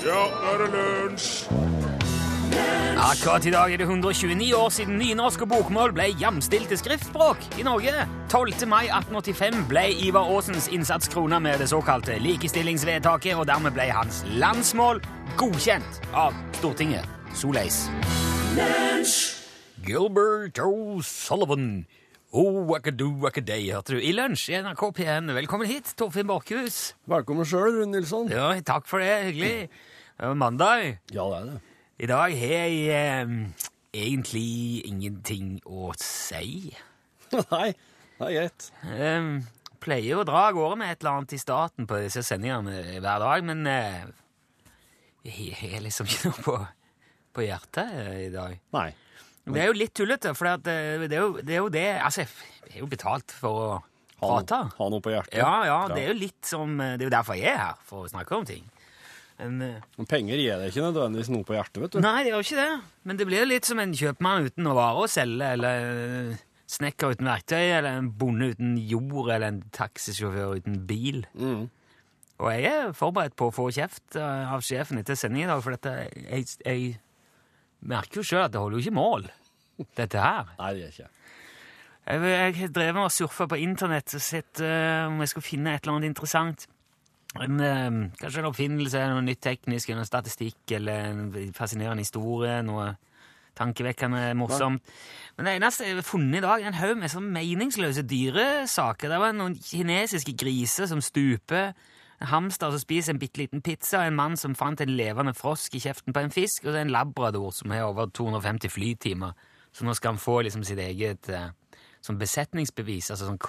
Ja, nå er det lunsj! Akkurat i dag er det 129 år siden nynorsk og bokmål ble jamstilt til skriftspråk i Norge. 12. mai 1885 ble Ivar Aasens innsats krona med det såkalte likestillingsvedtaket, og dermed ble hans landsmål godkjent av Stortinget. Soleis. Gilbert O'Sullivan. Oh, wackaday, hørte du i lunsj i NRK P1. Velkommen hit, Torfinn Borchhus. Velkommen sjøl, Rune Nilsson. Ja, takk for det. Hyggelig. Det er mandag. Ja, det er det. I dag har jeg eh, egentlig ingenting å si. Nei, det er greit. Um, pleier å dra av gårde med et eller annet i starten på disse sendingene hver dag, men uh, jeg har liksom ikke noe på, på hjertet uh, i dag. Nei. Det er jo litt tullete, for eh, det, er jo, det er jo det Altså, jeg er jo betalt for å Ha, prate. ha noe på hjertet. Ja, ja, det er jo litt som Det er jo derfor jeg er her, for å snakke om ting. Men, eh, Men penger gir deg ikke nødvendigvis noe på hjertet, vet du. Nei, det gjør ikke det. Men det blir litt som en kjøpmann uten noe vare å selge, eller en snekker uten verktøy, eller en bonde uten jord, eller en taxisjåfør uten bil. Mm. Og jeg er forberedt på å få kjeft eh, av sjefen etter sending i dag, for dette, jeg, jeg merker jo sjøl at det holder jo ikke mål, dette her. Nei, det gjør ikke. Jeg, har drevet og surfa på internett og sett uh, om jeg skulle finne et eller annet interessant. En, eh, kanskje en oppfinnelse, noe nytt teknisk, noe statistikk eller en fascinerende historie. Noe tankevekkende morsomt. Men det eneste jeg har funnet i dag, er en haug med sånn meningsløse dyresaker. Det var noen kinesiske griser som stuper, en hamster som spiser en bitte liten pizza, en mann som fant en levende frosk i kjeften på en fisk, og så en labrador som har over 250 flytimer. Så nå skal han få liksom sitt eget sånn besetningsbevis, altså sånn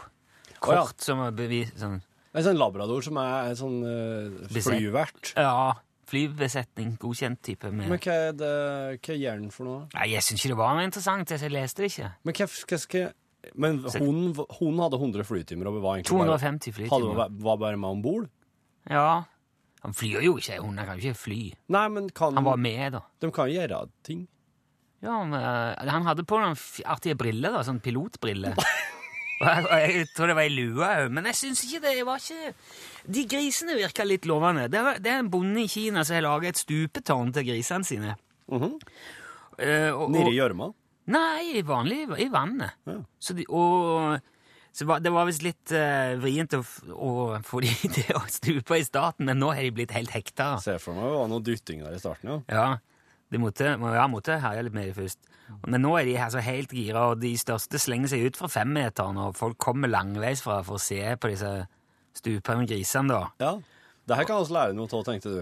kort som bevis sånn, En sånn labrador som er en sånn uh, flyvert. Ja, flybesetning, godkjent type. Med. Men hva er det Hva gjør den for noe? Nei, jeg syns ikke det var noe interessant, jeg leste det ikke. Men hva, hva skal Men hun, hun hadde 100 flytimer og var egentlig bare 250 hadde, flytimer. var bare med om bord? Ja. Han flyr jo ikke, hun kan jo ikke fly. Nei, men kan Han var med, da. De kan gjøre ting. Ja, men, eh, Han hadde på noen artige briller, da, sånn pilotbriller. Jeg, tror det var ei lue òg, men jeg syns ikke det var ikke De grisene virka litt lovende. Det, er en bonde i Kina som har laga et stupetårn til grisene sine. Mm -hmm. uh, Nedi og- gjørma? Nei, vanlig i vannet. Ja. Så de, og så Det var visst litt uh, vrient å få de til å stupe i starten, men nå har de blitt helt hekta. Ser for meg det var noe dytting der i starten, ja. Ja, de måtte, må- ja, måtte herje litt med dem først. Men nå er de her så helt gira, og de største slenger seg ut fra femmeteren, og folk kommer langveis fra for å se på disse stupende grisene, da. ja. Det her kan vi lære noe av, tenkte du.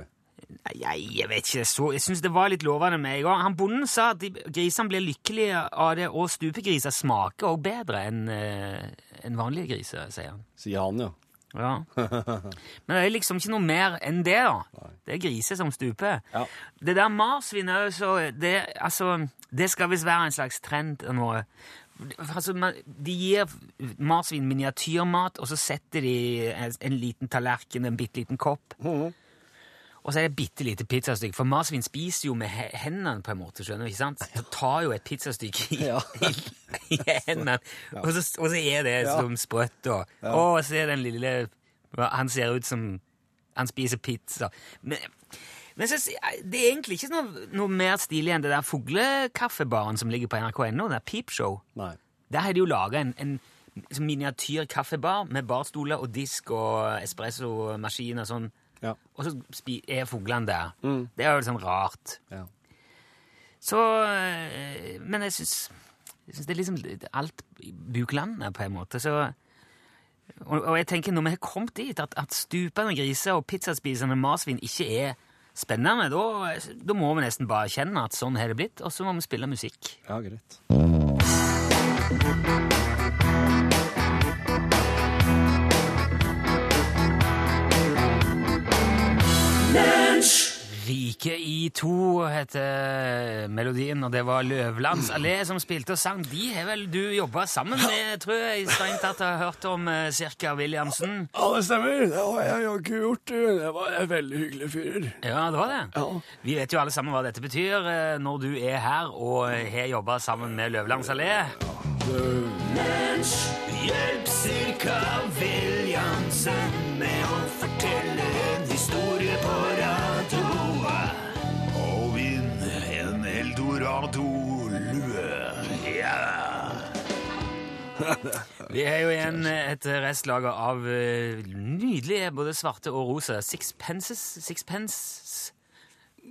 Nei, Jeg, jeg vet ikke, så, jeg syns det var litt lovende med i går. Han bonden sa at grisene blir lykkelige av det, og stupegriser smaker også bedre enn en vanlige griser, sier han. Sier han, ja. Ja. Men det er liksom ikke noe mer enn det, da. Det er griser som stuper. Ja. Det der marsvin òg, så det, altså, det skal visst være en slags trend nå. Altså, de gir marsvin miniatyrmat, og så setter de en, en liten tallerken, en bitte liten kopp. Og så er det et bitte lite pizzastykke, for marsvin spiser jo med hendene, på en måte. skjønner du, ikke sant? Så tar jo et pizzastykke i, Ja. i, i hendene, og, så, og så er det Ja. som sprøtt. Og, og så er den lille Han ser ut som han spiser pizza. Men, men så, det er egentlig ikke noe, noe mer stilig enn det der fuglekaffebaren som ligger på nrk.no, det er Peepshow. Nei. Der har de jo laga en, en miniatyr kaffebar med barstoler og disk og espressomaskin og sånn. Ja. Og så er fuglene der. Det er jo sånn rart. ja. Så øh, Men jeg syns, jeg syns det er liksom alt buklandet, på en måte. Så, og, og jeg tenker når vi har kommet dit at, at stupende griser og pizzaspisende marsvin ikke er spennende, da, da må vi nesten bare erkjenne at sånn har det blitt, og så må vi spille musikk. Ja, greit. Rike i to heter melodien, og det var Løvlands allé som spilte og sang. De har vel du jobba sammen med, tror jeg, strengt tatt har hørt om eh, Cirka Williamsen? Ja, det stemmer. Det har jeg ikke gjort. du. Det var en veldig hyggelig fyr. Ja, det var det. Ja. Vi vet jo alle sammen hva dette betyr eh, når du er her og har jobba sammen med Løvlands allé. Hjelp Cirka Williamsen med å fortelle historie på radio. Og vinn en eldorado-lue. Yeah. Vi er jo igjen et restlager av eh, nydelige både svarte og rosa sixpences. Sixpence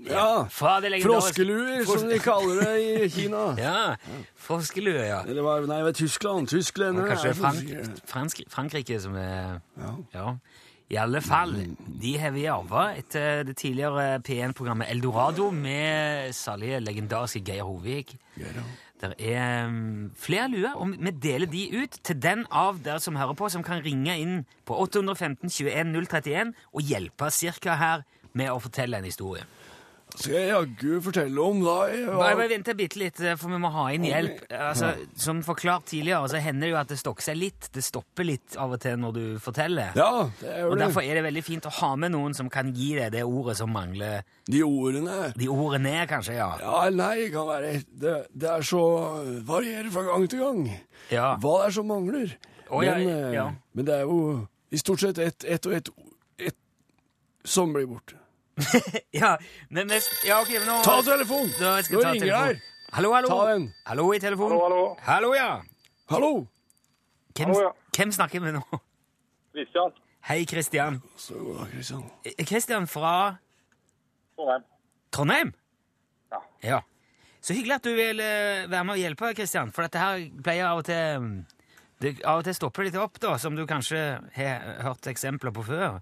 Ja, fra froskeluer, Fros- som de kaller det i Kina. Ja, froskeluer, ja. Eller hva, nei, det var Tyskland. Tyskland. Kanskje Frank, fransk, Frankrike som er Ja. I alle fall, de har vi arva etter det tidligere P1-programmet Eldorado med salige, legendariske Geir Hovig. Det er um, flere luer, og vi deler de ut til den av dere som hører på, som kan ringe inn på 815 21 031 og hjelpe cirka her med å fortelle en historie. Skal jeg jaggu fortelle om da Ja. Bare, bare vent bitte litt, eh, for vi må ha inn hjelp. Altså, som forklart tidligere, så hender det jo at det stokker seg litt. Det stopper litt av og til når du forteller. Ja, det gjør det. Og det. Derfor er det veldig fint å ha med noen som kan gi deg det ordet som mangler. De ordene De ordene kanskje, ja. Ja nei, kan være Det, det er så varierer fra gang til gang. Ja, Hva det er som mangler. Oh, men, ja, ja. men det er jo i stort sett ett et og ett et som blir borte. ja men vi ja, ok, men nå Ta telefonen! Da skal Nå jeg ta ringer jeg! Hallo, hallo. Ta den. Hallo i telefonen. Hallo, hallo. Hallo, ja. Hallo! Hvem, Hallo, ja. hvem snakker vi nå? Kristian. Hei, Kristian. Så god dag, Kristian. Kristian fra Trondheim. Trondheim? Ja. Ja. Så hyggelig at du vil eh, være med og hjelpe, Kristian. For dette her pleier av og til mm, det, Av og til stopper det litt opp, da, som du kanskje har hørt eksempler på før.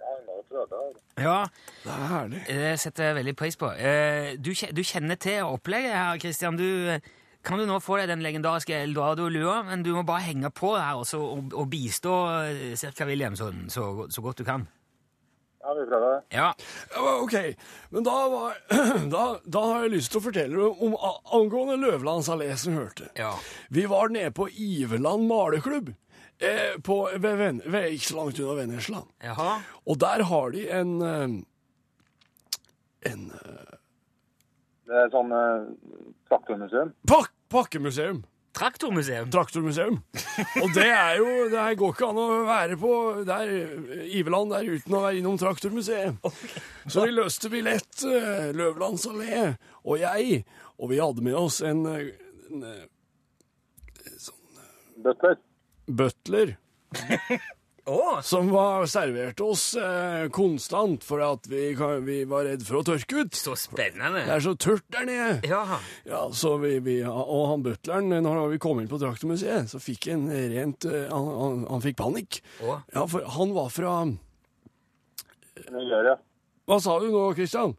Ja, nå tror jeg det er. Ja, Det er herlig. det setter jeg veldig pris på. Eh, Du, du kjenner til opplegget her, Kristian. Du, kan du nå få deg den legendariske Eldorado-lua, men du må bare henge på her også, og, og bistå eh, Cirka William sånn, så, så godt du kan. Ja, vi prøver det. Ja. Ja, ok, men da, var, da, da har jeg lyst til å fortelle om, om angående Løvlands allé som hørte. Ja. Vi var nede på Iveland maleklubb, eh, på, ved, ved, ved, ikke så langt unna Vennesla. Jaha. Og der har de en eh, en eh, Det er sånn eh, traktormuseum. pak pakkemuseum. Traktormuseum. Traktormuseum. Og det er jo Det her går ikke an å være på der, Iveland der uten å være innom Traktormuseet. Så vi løste billett, eh, Løvlands allé og jeg, og vi hadde med oss en, en, en sånn Butler. Butler Oh. som var serverte oss eh, konstant for at vi, vi var redd for å tørke ut. så spennende. Det er så tørt der nede. Ja. Ja, så vi, vi, og han butleren, når vi kom inn på Traktormuseet, så fikk han rent eh, han, han, han fikk panikk. Oh. Ja, for han var fra Nigeria. Hva sa du nå, Kristian?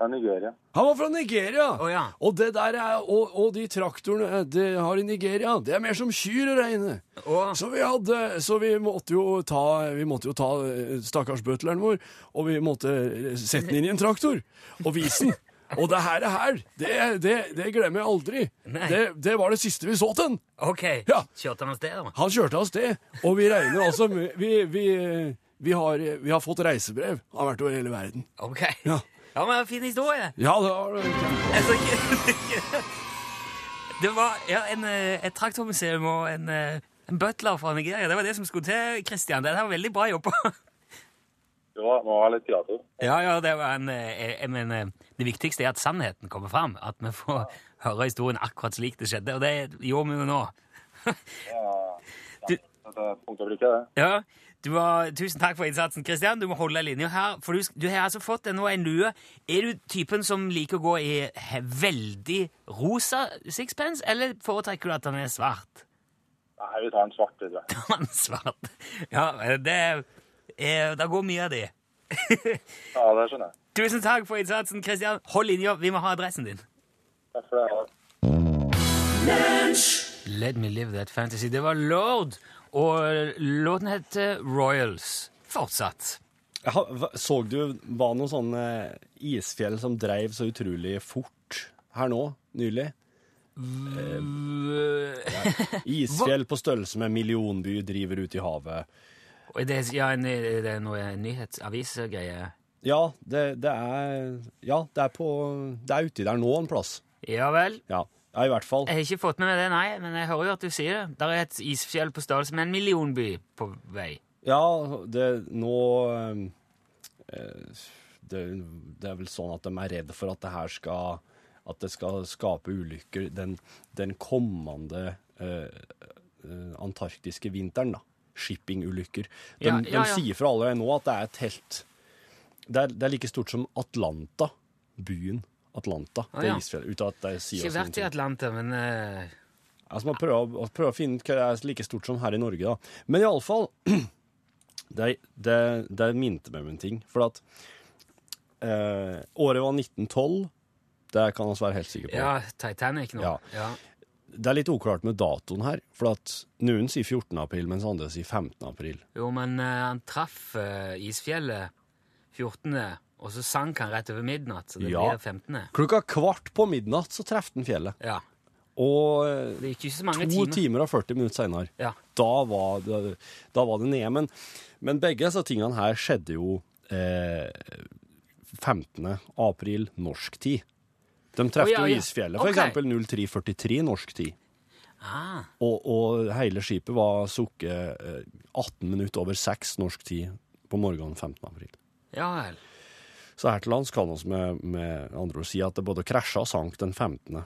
Ja, Nigeria. Han var fra Nigeria! Å, ja. Og det der er, og, og de traktorene eh, de har i Nigeria, det er mer som kyr å regne. Å. Så vi hadde, så vi måtte jo ta, vi måtte jo ta eh, stakkars butleren vår, og vi måtte eh, sette den inn i en traktor, og vise den. Og det her, er her, det, det, det glemmer jeg aldri. Det, det var det siste vi så til den. Ok. Ja. Kjørte han oss sted, da? Han kjørte av sted, og vi regner altså Vi, vi, vi, har, vi har fått reisebrev. Han har vært over hele verden. Ok. Ja. Ja, men fin historie. Ja, det har det. Altså, det var ja, en, eh, et traktormuseum og en, eh, en butler fra Nigeria. Det var det som skulle til, Christian. Det var veldig bra jobba. Det var, må være litt teater. Ja, ja, det var en eh, jeg mener, Det viktigste er at sannheten kommer fram. At vi får høre historien akkurat slik det skjedde. Og det gjorde vi jo nå. Du- det er punkt og brikke, det. Ja, du var, Tusen takk for innsatsen, Kristian. Du må holde linja her. For du, du har altså fått nå en lue. Er du typen som liker å gå i veldig rosa sixpence, eller foretrekker du at den er svart? Nei, vi tar en svart, tror jeg. Han er svart. Ja, det er, Det går mye av det. Ja, det skjønner jeg. Tusen takk for innsatsen, Kristian. Hold linja. Vi må ha adressen din. Takk for det. Let me live that fantasy. Det var Lord, og låten heter Royals. Fortsatt. Ja, Så du var noen sånne isfjell som dreiv så utrolig fort her nå, nylig? Isfjell på størrelse med millionby driver ut i havet. Det, ja, en, det er noe nyhetsavisgreie. Ja, det, det er Ja, det er på Det er uti der nå en plass. Ja vel. Ja, ja i hvert fall. Jeg har ikke fått med meg det, nei, men jeg hører jo at du sier det. Der er et isfjell på størrelse med en millionby på vei. Ja, det nå eh, det, det er vel sånn at de er redd for at det her skal At det skal skape ulykker. Den, den kommende eh, eh, antarktiske vinteren, da. Shippingulykker. De, Ja, ja, ja. de sier fra allerede nå at det er et helt det er, det er like stort som Atlanta, byen Atlanta. Å, det er isfjellet, uten at de sier Ikke vært i. Atlanta, men uh... Altså, man prøver, prøver å finne ut hva det er like stort som her i Norge, da. Men iallfall det, det, det minte meg om en ting. For at eh, året var 1912. Det kan vi være helt sikre på. Ja, Titanic nå. Ja. Ja. Det er litt uklart med datoen her. For at noen sier 14. april, mens andre sier 15. april. Jo, men uh, han traff uh, isfjellet 14., og så sank han rett over midnatt, så det Ja. blir 15. Klokka kvart på midnatt så traff den fjellet. Ja. Og eh, Det gikk ikke så mange to timer. timer og 40 minutter seinere Ja. da, var det- da var det nede. Men, men begge disse tingene her skjedde jo eh, 15. april norsk tid. De trefte Å, ja, jo ja. isfjellet, for Ok. eksempel 0343 norsk tid. Ah, Og, og hele skipet var sukket eh, 18 minutter over 6 norsk tid på morgenen 15. april. ja vel. Så her til lands kan vi med, med andre ord si at det både krasja og sank den 15.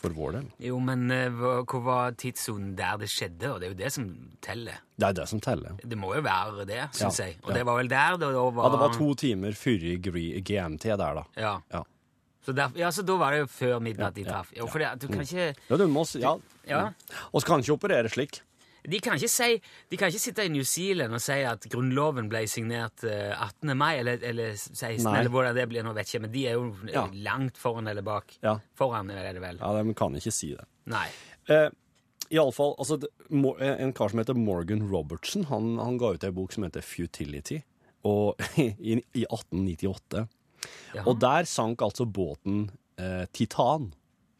for vår del. Jo, men eh, hvor var tidssonen der det skjedde? Og det er jo det som teller. Det er det som teller. Det må jo være det, syns Ja, jeg. Og ja. det var vel der det var Ja, det var to timer før GMT der, da. Ja. Ja. Så, der, ja, så da var det jo før midnatt de Ja, traff. Jo, for det, du kan ikke Ja, du må, ja. Ja. Og så kan ikke operere slik. De kan si De kan ikke sitte i New Zealand og si at Grunnloven ble signert eh, 18. mai, eller, eller 16., Nei. eller hvordan det blir, nå vet jeg ikke, men de er jo eh, Ja. langt foran eller bak. Ja. Foran er det vel. Ja, de kan ikke si det. Nei. Eh, Iallfall, altså, en kar som heter Morgan Robertson, han, han ga ut ei bok som heter Futility, og, i, i 1898. Jaha. Og der sank altså båten eh, Titan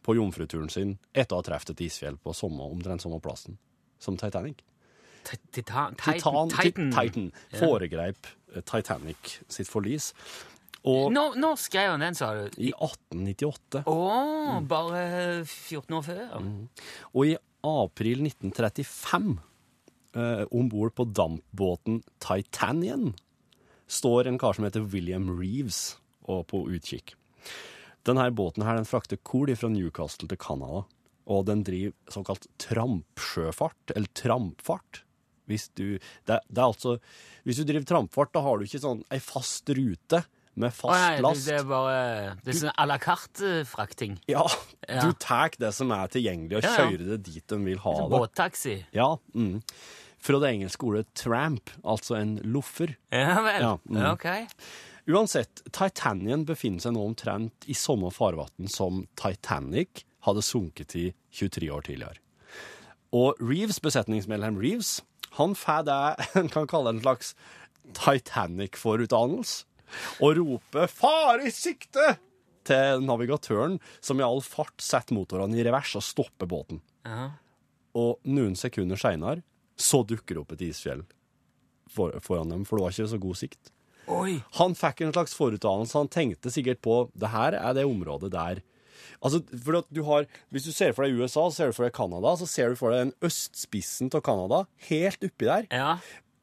på jomfruturen sin etter å ha truffet et isfjell på samme, omtrent samme plassen som Titanic. Titan, Titan, Titan. Titan, foregreip eh, Titanic sitt forlis. Og Når, når skrev han den, sa du? i 1898 Å, Mm. bare 14 år før? Og i april 1935, eh, om bord på dampbåten Titanian, står en kar som heter William Reeves og på utkikk. Denne båten her, den frakter kol fra Newcastle til Canada, og den driver såkalt trampsjøfart, eller trampfart. Hvis du, det, det altså, hvis du driver trampfart, da har du ikke sånn ei fast rute med fast fast nei, last. det er bare Det er sånn à la carte-frakting. Ja, Ja. du tar det som er tilgjengelig, og Ja, ja. kjører det dit de vil ha det. Båttaxi. Ja. Mm. Fra det engelske ordet tramp, altså en loffer. Ja vel. Ja, mm. Ok. Uansett, Titanian befinner seg nå omtrent i samme farvann som Titanic hadde sunket i 23 år tidligere. Og Reeves, besetningsmedlem Reeves, han får det en kan kalle en slags Titanic-forutdannelse, og roper 'fare i sikte' til navigatøren, som i all fart setter motorene i revers og stopper båten. Ja. Og noen sekunder seinere så dukker det opp et isfjell for, foran dem, for det var ikke så god sikt. Oi. Han fikk en slags forutdannelse. Han tenkte sikkert på det her er det området der Altså, for du har, Hvis du ser for deg USA, så ser du for deg Canada, så ser du for deg den østspissen av Canada, helt oppi der. Ja.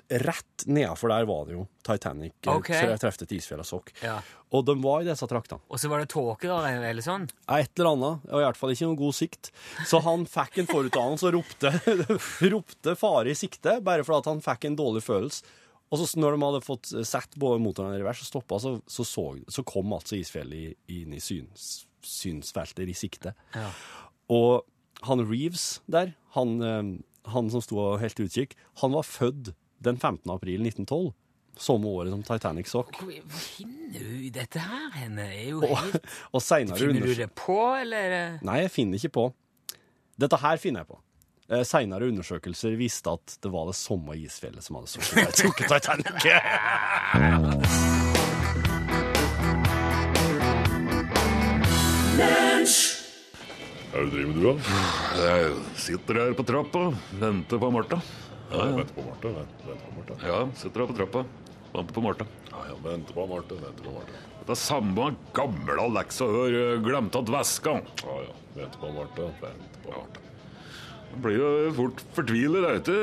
Rett nedafor der var det jo Titanic. okay. Ok. Så jeg trefte et isfjell av sokk. ja. Og de var i disse traktene. Og så var det tåker eller sånn? Et eller annet, og i hvert fall ikke noen god sikt. Så han fikk en forutdannelse og ropte, ropte fare i sikte, bare fordi at han fikk en dårlig følelse. Og så når de hadde fått sett både motoren i revers og stoppa, så, så, så, så kom altså isfjellet inn i syns, synsfelter i sikte. Ja. Og han Reeves der, han, eh, han som sto og helt utkikk, han var født den 15. april 1912. Samme året som Titanic sokk. Hvor finner du dette her henne? Er jo Og, helt... og senere Finner du det på, eller? Nei, jeg finner ikke på. Dette her finner jeg på. Eh, Senere undersøkelser viste at det var det samme isfjellet som hadde sunket Titanic. Hva er det du driver med, du. Jeg sitter her på trappa, venter på Martha. Ja, ja. venter på Martha, Vent, venter på Martha. Ja, sitter her på trappa, venter på Martha. Ja, ja, venter på Martha, Venter på Martha. Det er samme gamle leksa her, glemte glemt at veska. Ja, ja. Venter på Martha, Venter på Marte. Det blir jo fort fortvilet, er ikke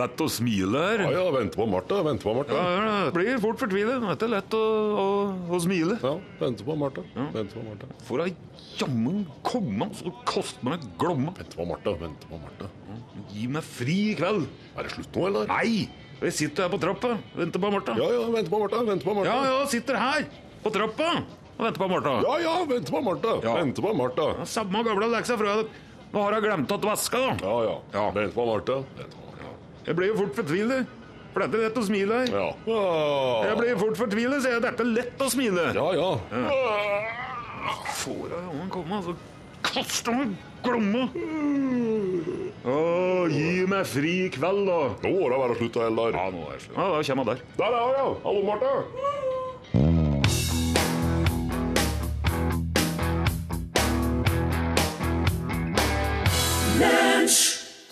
lett å smile her. Ja, ja, venter på Martha. Venter på Martha. Ja, ja, blir fort fortvilet, det er lett å, å, å smile. Ja, venter på Marte. Venter på Martha. For ei jammen komme så koste meg glomme. Venter på Martha. Venter på Marte. gi meg fri i kveld. Er det slutt nå, eller? Nei! Jeg sitter her på trappa. Venter på Martha. Ja, ja, venter på Martha. Venter på Martha. Ja, ja, sitter her på trappa og venter på Martha. ja, ja, venter på Martha. Ja. Venter på Martha. Ja, Samme gamle leksa fra Nå har hun glemt at vaske, da. Ja, ja. Ja. Venter på Martha. Venter på Martha. Jeg blir jo fort fortvilet. For dette er lett å smile her. Ja. Ah. Jeg blir fort fortvilet, sier jeg. Dette er lett å smile. Ja, ja. Får jeg han komme, så kaster han glomme. Å, gi meg fri i kveld, da. Nå må det være slutt, Eldar. Ja, nå er det slutt. Ja, da kommer jeg der. Der er hun, ja. Hallo, Martha.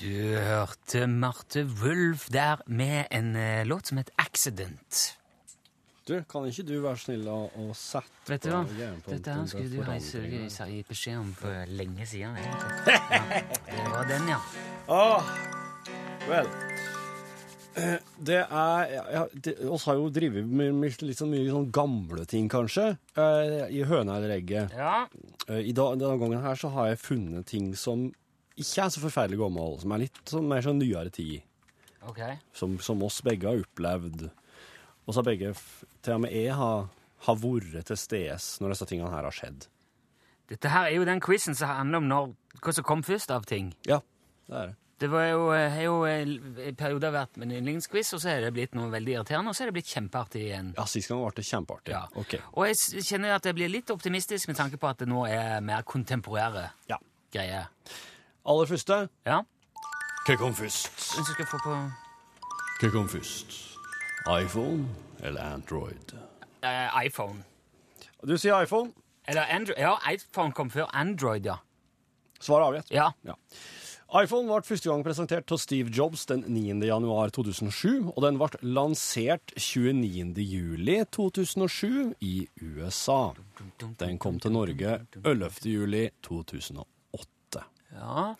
Du hørte Marte Wulf der med en uh, låt som het Accident. Du, kan ikke du være snill å, å sette Vet du hva? Dette her skulle du ha gitt beskjed om for lenge siden. Ja, det var den, ja. Oh, vel. Det er ja, ja, det, oss har jo drevet med, med litt sånn mye sånn gamle ting, kanskje, eh, i høna eller egget. Ja, Eh, I dag, denne gangen her så har jeg funnet ting som ikke er så forferdelig gammel, som er litt sånn, mer sånn nyere tid. Okay. Som, som oss begge har opplevd. Og så har begge, til og med jeg, har, har vært til stede når disse tingene her har skjedd. Dette her er jo den quizen som handler om når, hva som kom først av ting. Ja, det er det. Det var jo, eh, har jo eh, i perioder vært min yndlingsquiz, og så er det blitt noe veldig irriterende, og så er det blitt kjempeartig igjen. Ja, sist gang ble det kjempeartig. Ja. Ok. Og jeg kjenner at jeg blir litt optimistisk med tanke på at det nå er mer kontemporære Ja. greier. Aller første, Ja, hva kom først? hvis du skal få på Hva kom først? iPhone eller Android? eh, iPhone. Du sier iPhone. Eller Android. Ja, iPhone kom før Android, ja. Svar avgitt. Ja. Ja. iPhone ble første gang presentert av Steve Jobs den 9. januar 2007, og den ble lansert 29. juli 2007 i USA. Den kom til Norge 11. juli 2008. Ja,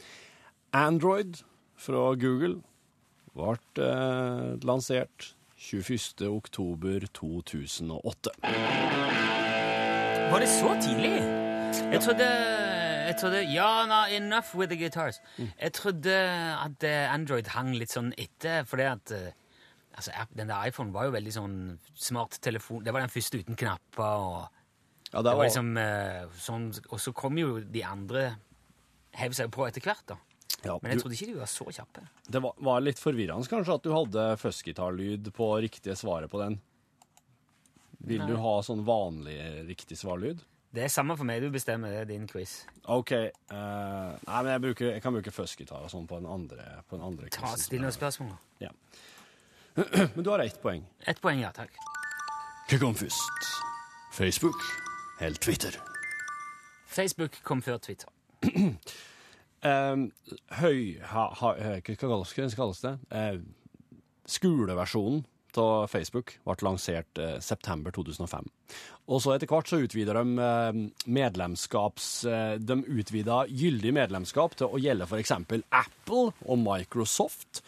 Android fra Google ble eh, lansert 21. oktober 2008. Var det så tidlig? Jeg trodde, jeg trodde Ja, no, enough with the guitars. Jeg trodde at eh, Android hang litt sånn etter, fordi at eh, altså, Den der iPhone var jo veldig sånn smart telefon. Det var den første uten knapper. og Ja, det var liksom eh, sånn, Og så kom jo de andre Hev seg på etter hvert, da. ja, Men jeg trodde ikke de var så kjappe. det var, var litt forvirrende kanskje at du hadde fuzzgitarlyd på riktige svaret på den. Vil du ha sånn vanlig riktig svarlyd? Det er samme for meg. Du bestemmer. Det er din quiz. OK. Uh, nei, men jeg, bruker, jeg kan bruke fuzzgitar og sånn på den andre. På den andre Ta, stille Still noen spørsmål. Ja. Men du har ett poeng. Ett poeng, ja takk. Hva kom først? Facebook eller Twitter? Facebook kom før Twitter. Høy... Ha, ha, eh, hva kalles, det? Eh, skoleversjonen av Facebook ble lansert eh, september 2005. Og så etter hvert så utvida de medlemskaps... Eh, de utvida gyldig medlemskap til å gjelde f.eks. Apple og Microsoft.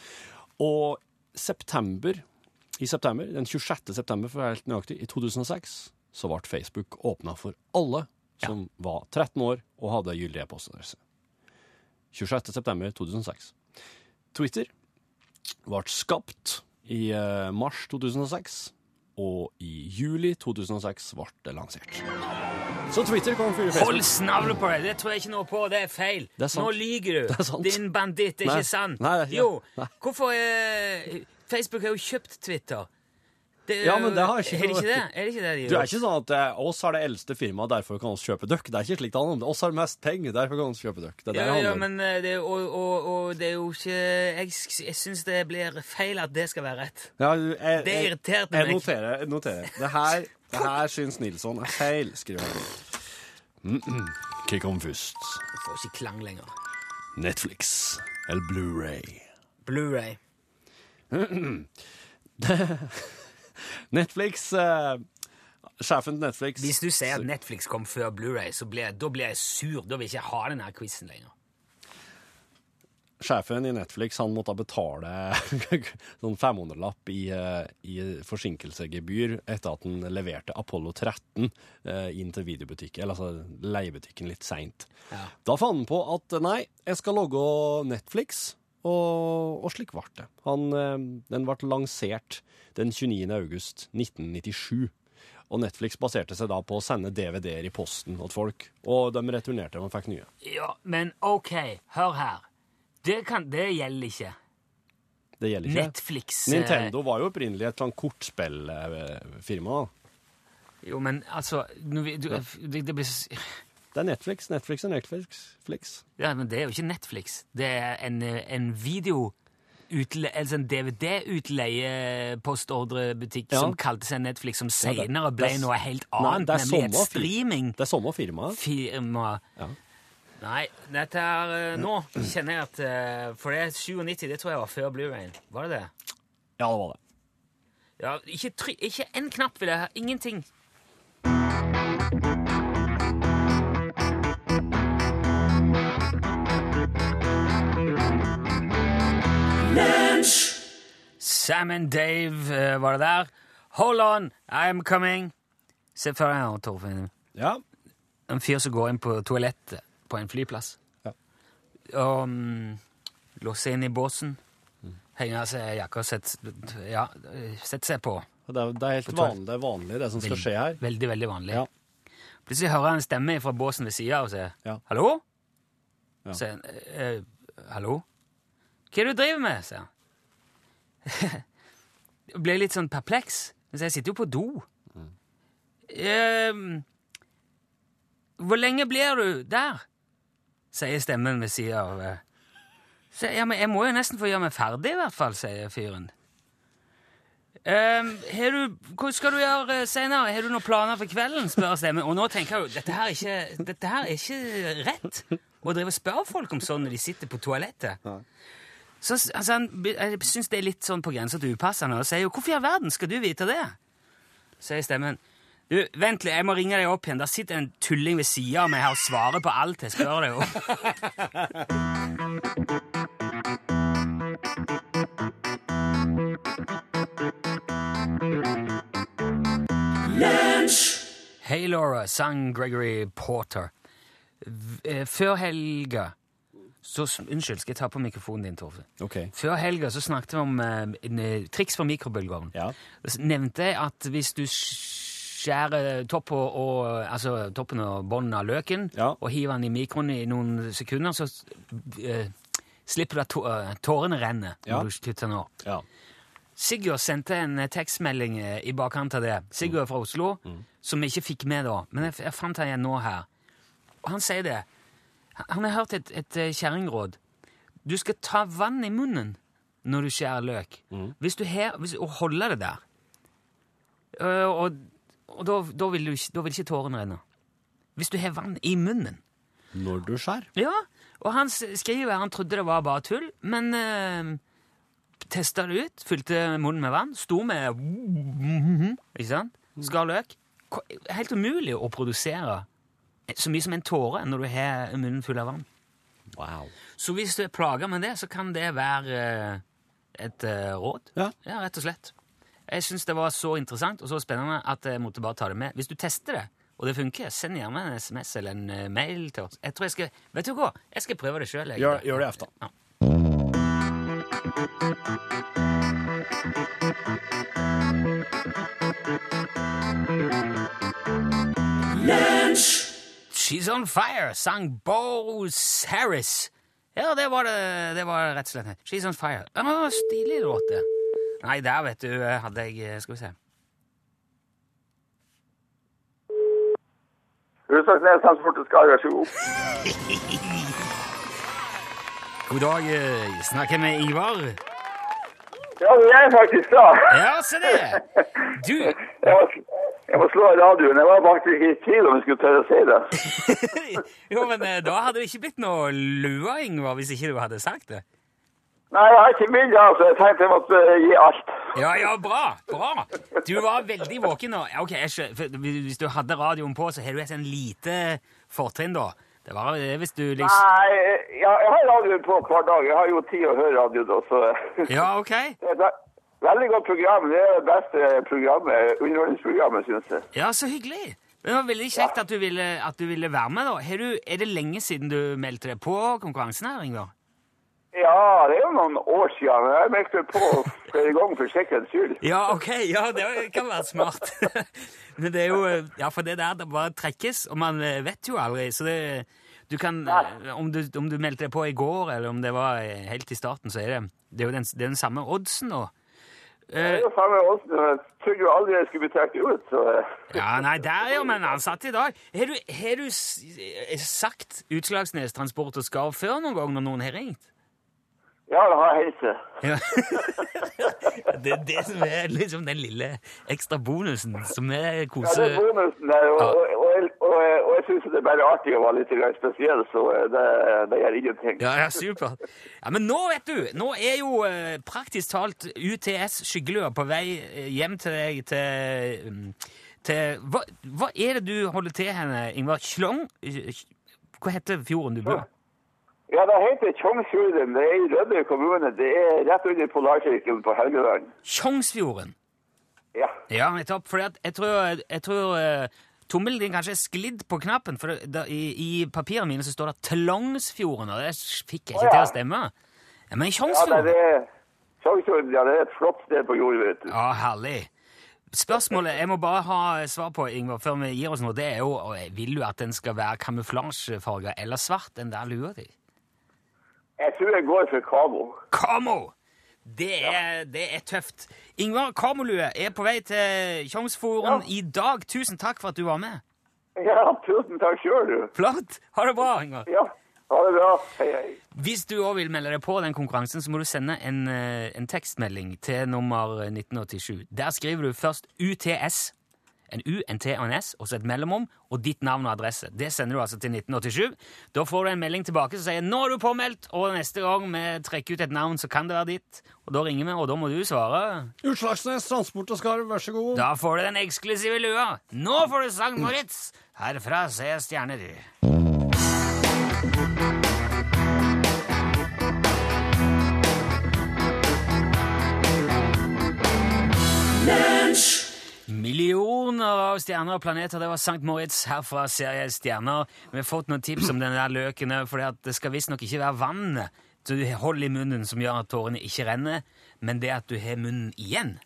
Og september, i september, den 26. september for helt nøyaktig, i 2006, så ble Facebook åpna for alle som var 13 år og hadde gyldig e-postadresse. 26. september 2006. Twitter ble skapt i eh, mars 2006, og i juli 2006 ble det lansert. Så Twitter kom før Facebook. Hold snavle på deg! Det tror jeg ikke noe på. Det er feil. Det er sant. Nå lyver du. Det er sant. Din banditt. Det er Nei. ikke sant. Nei, det er ikke- jo. Nei. Hvorfor eh, Facebook har jo kjøpt Twitter. Det, Ja, men det har ikke Er det ikke det? Er det ikke det de Du er ikke sånn at eh, oss har det eldste firmaet, derfor kan vi kjøpe dere. Det er ikke slik det handler om. Oss har mest penger, derfor kan vi kjøpe dere. Det er det ja, det ja, handler om. men eh, det, og, og, og det er jo ikke Jeg, jeg syns det blir feil at det skal være rett. Ja, jeg, jeg, Det irriterte irriterte Jeg meg. noterer. jeg noterer. Det her, det her syns Nilsson er feil, skriver han. Mm -mm. Hva kom først? Jeg får ikke klang lenger. Netflix eller Blu-ray? Blu-ray. Netflix eh, Sjefen til Netflix Hvis du sier at Netflix kom før Blu-ray, så blir, jeg- da blir jeg sur. Da vil jeg ikke ha denne quizen lenger. Sjefen i Netflix han måtte betale sånn 500-lapp i, eh, i forsinkelsegebyr etter at han leverte Apollo 13 eh, inn til videobutikken, eller altså leiebutikken litt seint. Ja. Da fant han på at nei, jeg skal logge Netflix, og, og slik ble det. Han, eh, den ble lansert den 29. august 1997. Og Netflix baserte seg da på å sende DVD-er i posten til folk, og de returnerte og fikk nye. Ja, men ok, hør her. Det, kan, det gjelder ikke. Det gjelder ikke. Netflix eh, Nintendo var jo opprinnelig et sånn kortspillfirma. Jo, men altså du, du, det, det blir Det er Netflix, Netflix og Netflix. Flix. Ja, men det er jo ikke Netflix. Det er en, en video... Utle, altså en DVD-utleie-postordrebutikk Ja. som kalte seg Netflix, som senere ble det er noe helt annet, det er nemlig et streaming. Det er samme firma. Ja. Nei, dette her eh, Nå kjenner jeg at eh, For det er 97, det tror jeg var før Blu-rayen. Var det det? Ja, det var det. Ja, ikke, try, ikke en knapp vil jeg ha. Ingenting. Sam and Dave eh, var det der. Hold on, I'm coming. Se for deg, Torfinn. Ja. En fyr som går inn på toalettet på en flyplass. Ja. Og um, låser inn i båsen. Henger av seg jakka og setter ja, setter seg på. Det er, det er helt vanlig, det, er vanlig, det som skal skje her. Veldig, veldig vanlig. Ja. Plutselig hører jeg en stemme fra båsen ved sida og sier Ja. 'Hallo?' Ja. Så sier han eh, 'Hallo?' 'Hva er det du driver med?' sier han. Jeg ble litt sånn perpleks. Men jeg sitter jo på do. Mm. «Ehm, 'Hvor lenge blir du der?' sier stemmen ved sida av. eh. Så, ja, men jeg må jo nesten få gjøre meg ferdig, i hvert fall, sier fyren. Ehm, du, hva skal du gjøre uh, senere? Har du noen planer for kvelden? spør stemmen. Og nå tenker jeg jo, dette her er ikke, dette her er ikke rett. Å drive og spørre folk om sånn når de sitter på toalettet. Så altså, han, jeg syns det er litt sånn på grensa til upassende, og sier jo 'Hvorfor i all verden skal du vite det?' sier stemmen. Du, Vent litt, jeg må ringe deg opp igjen. Der sitter en tulling ved sida av meg her og svarer på alt jeg spør deg om. Hei, Laura, sang Gregory Porter. Eh, Før helga så, Unnskyld, skal jeg ta på mikrofonen din, Torfe? Ok. Før helga så snakket vi om eh, en, eh, triks for mikrobølgeovn. Ja. Nevnte jeg at hvis du skjærer topp og, altså, toppen og bånden av løken Ja. og hiver den i mikroen i noen sekunder, så eh, slipper du at tå- eh, tårene renner Ja. når du kutter den opp. Ja. Sigurd sendte en eh, tekstmelding i bakkant av det. Sigurd fra Oslo, som vi ikke fikk med da. Men jeg, jeg fant han igjen nå her. Og han sier det. Han- har hørt et, et eh, kjerringråd. Du skal ta vann i munnen når du skjærer løk. Hvis du her, hvis, og holde det der. Øh, og og da, da, vil du, ikke- da vil ikke tårene renne. Hvis du har vann i munnen. Når du skjærer. Ja, og han skriver han trodde det var bare tull, men uh, testa det ut, fylte munnen med vann, sto med Ikke sant? Skar løk. Helt umulig å produsere så mye som en tåre når du har munnen full av vann. Wow. Så hvis du er plaga med det, så kan det være eh, et eh, råd. Ja. ja, rett og slett. Jeg syns det var så interessant og så spennende at jeg måtte bare ta det med. Hvis du tester det, og det funker, send gjerne en SMS eller en eh, mail til oss. Jeg tror jeg skal, Vet du hva? Jeg skal prøve det sjøl. Gjør, gjør det efter. Ja. Ja. She's on fire, sang Bose Harris. Ja, det var det, det var rett og slett. She's on fire. Ja, stilig låt, det. Nei, der, vet du, hadde jeg Skal vi se. Russlandsnes Transport og Skar, vær så god. God dag, eh, snakker med Ivar. Ja, det er jeg faktisk da. Ja, se det! Du, Jeg må, jeg må slå av radioen. Jeg var faktisk i tvil om jeg skulle tørre å si det. jo, men eh, da hadde det ikke blitt noe lua, Ingvar, hvis ikke du hadde sagt det. Nei, jeg har ikke bilde, altså. Jeg tenkte jeg måtte eh, gi alt. Ja, ja, bra, bra. Du var veldig våken nå. Ja, ok, jeg Hvis du hadde radioen på, så har du et sånn lite fortrinn, da. Det var det hvis du liksom Nei, ja, jeg har radioen på hver dag. Jeg har jo tid å høre radio også. så Ja, ok. det er veldig godt program. Det er det beste programmet, underholdningsprogrammet, synes jeg. Ja, så hyggelig. Det var veldig kjekt at du ville, at du ville være med. da. Du, er det lenge siden du meldte deg på konkurransen her, Ingvar? Ja, det er jo noen år siden. Jeg meldte på flere ganger for sikkerhets skyld. Ja, ok, ja, det kan være smart. Men det er jo Ja, for det der det bare trekkes, og man eh, vet jo aldri, så det du kan, eh, om, du, om du meldte deg på i går, eller om det var eh, helt i starten, så er det det er jo den, det er den samme oddsen nå. Det er jo samme åsen. Jeg trodde jo aldri jeg skulle bli trukket ut, så eh, Ja, nei, der er jo men ansatt i dag. Har du, har du eh, sagt Utslagsnes Transport og Skarv før noen gang når noen har ringt? Ja, det har helse. Ja. det er det som er liksom den lille ekstra bonusen som er kose... Ja, det er bonusen der, og, og, og, og, jeg- synes det er bare artig å være litt spesiell, så eh, det, det gjør ingenting. Ja, ja, supert. Ja, men nå, vet du, nå er jo eh, praktisk talt UTS Skyggelua på vei eh, hjem til deg til, mm, til hva, hva er det du holder til henne, Ingvar? Slong? Hva heter fjorden du bor? Ja, det heter Tjongsfjorden. Det er i Rødøy kommune. Det er rett under Polarsirkelen på Helgeland. Tjongsfjorden. Ja. Ja, nettopp. For jeg tror, jeg tror eh, tommelen din kanskje er sklidd på knappen, for det, i, i papirene mine så står det Tlongsfjorden, og det fikk jeg ikke ja. til å stemme. Ja, men Ja, det Tjongsfjorden? er, Tjongsfjorden, ja, det er et flott sted på jord, vet du. Ja, herlig. Spørsmålet jeg må bare ha svar på, Ingvar, før vi gir oss nå, det er jo vil du at den skal være kamuflasjefarga eller svart, den der lua di? Jeg tror jeg går for Kamo. Kamo! Det er, det er tøft. Ingvar Kamolue er på vei til Tjongsfjorden Ja. i dag. Tusen takk for at du var med. Ja, tusen takk sjøl, du. Flott! Ha det bra, Ingvar. Ja, ha det bra. Hei, hei. Hvis du òg vil melde deg på den konkurransen, så må du sende en, eh, en tekstmelding til nummer 1987. Der skriver du først UTS, en U, en T og en S, og så et mellomrom, og ditt navn og adresse. Det sender du altså til 1987. Da får du en melding tilbake som sier 'Nå er du påmeldt', og neste gang vi trekker ut et navn, så kan det være ditt. Og da ringer vi, og da må du svare. Utslagsnes Transport og Skarv, vær så god. Da får du den eksklusive lua. Nå får du sang, Moritz! Herfra ser stjerner. stjerner. Millioner av stjerner og planeter. Det var Sankt Moritz. Herfra ser jeg stjerner. Vi har fått noen tips om denne der løken. For det skal visstnok ikke være vannet du holder i munnen som gjør at tårene ikke renner, men det at du har munnen igjen.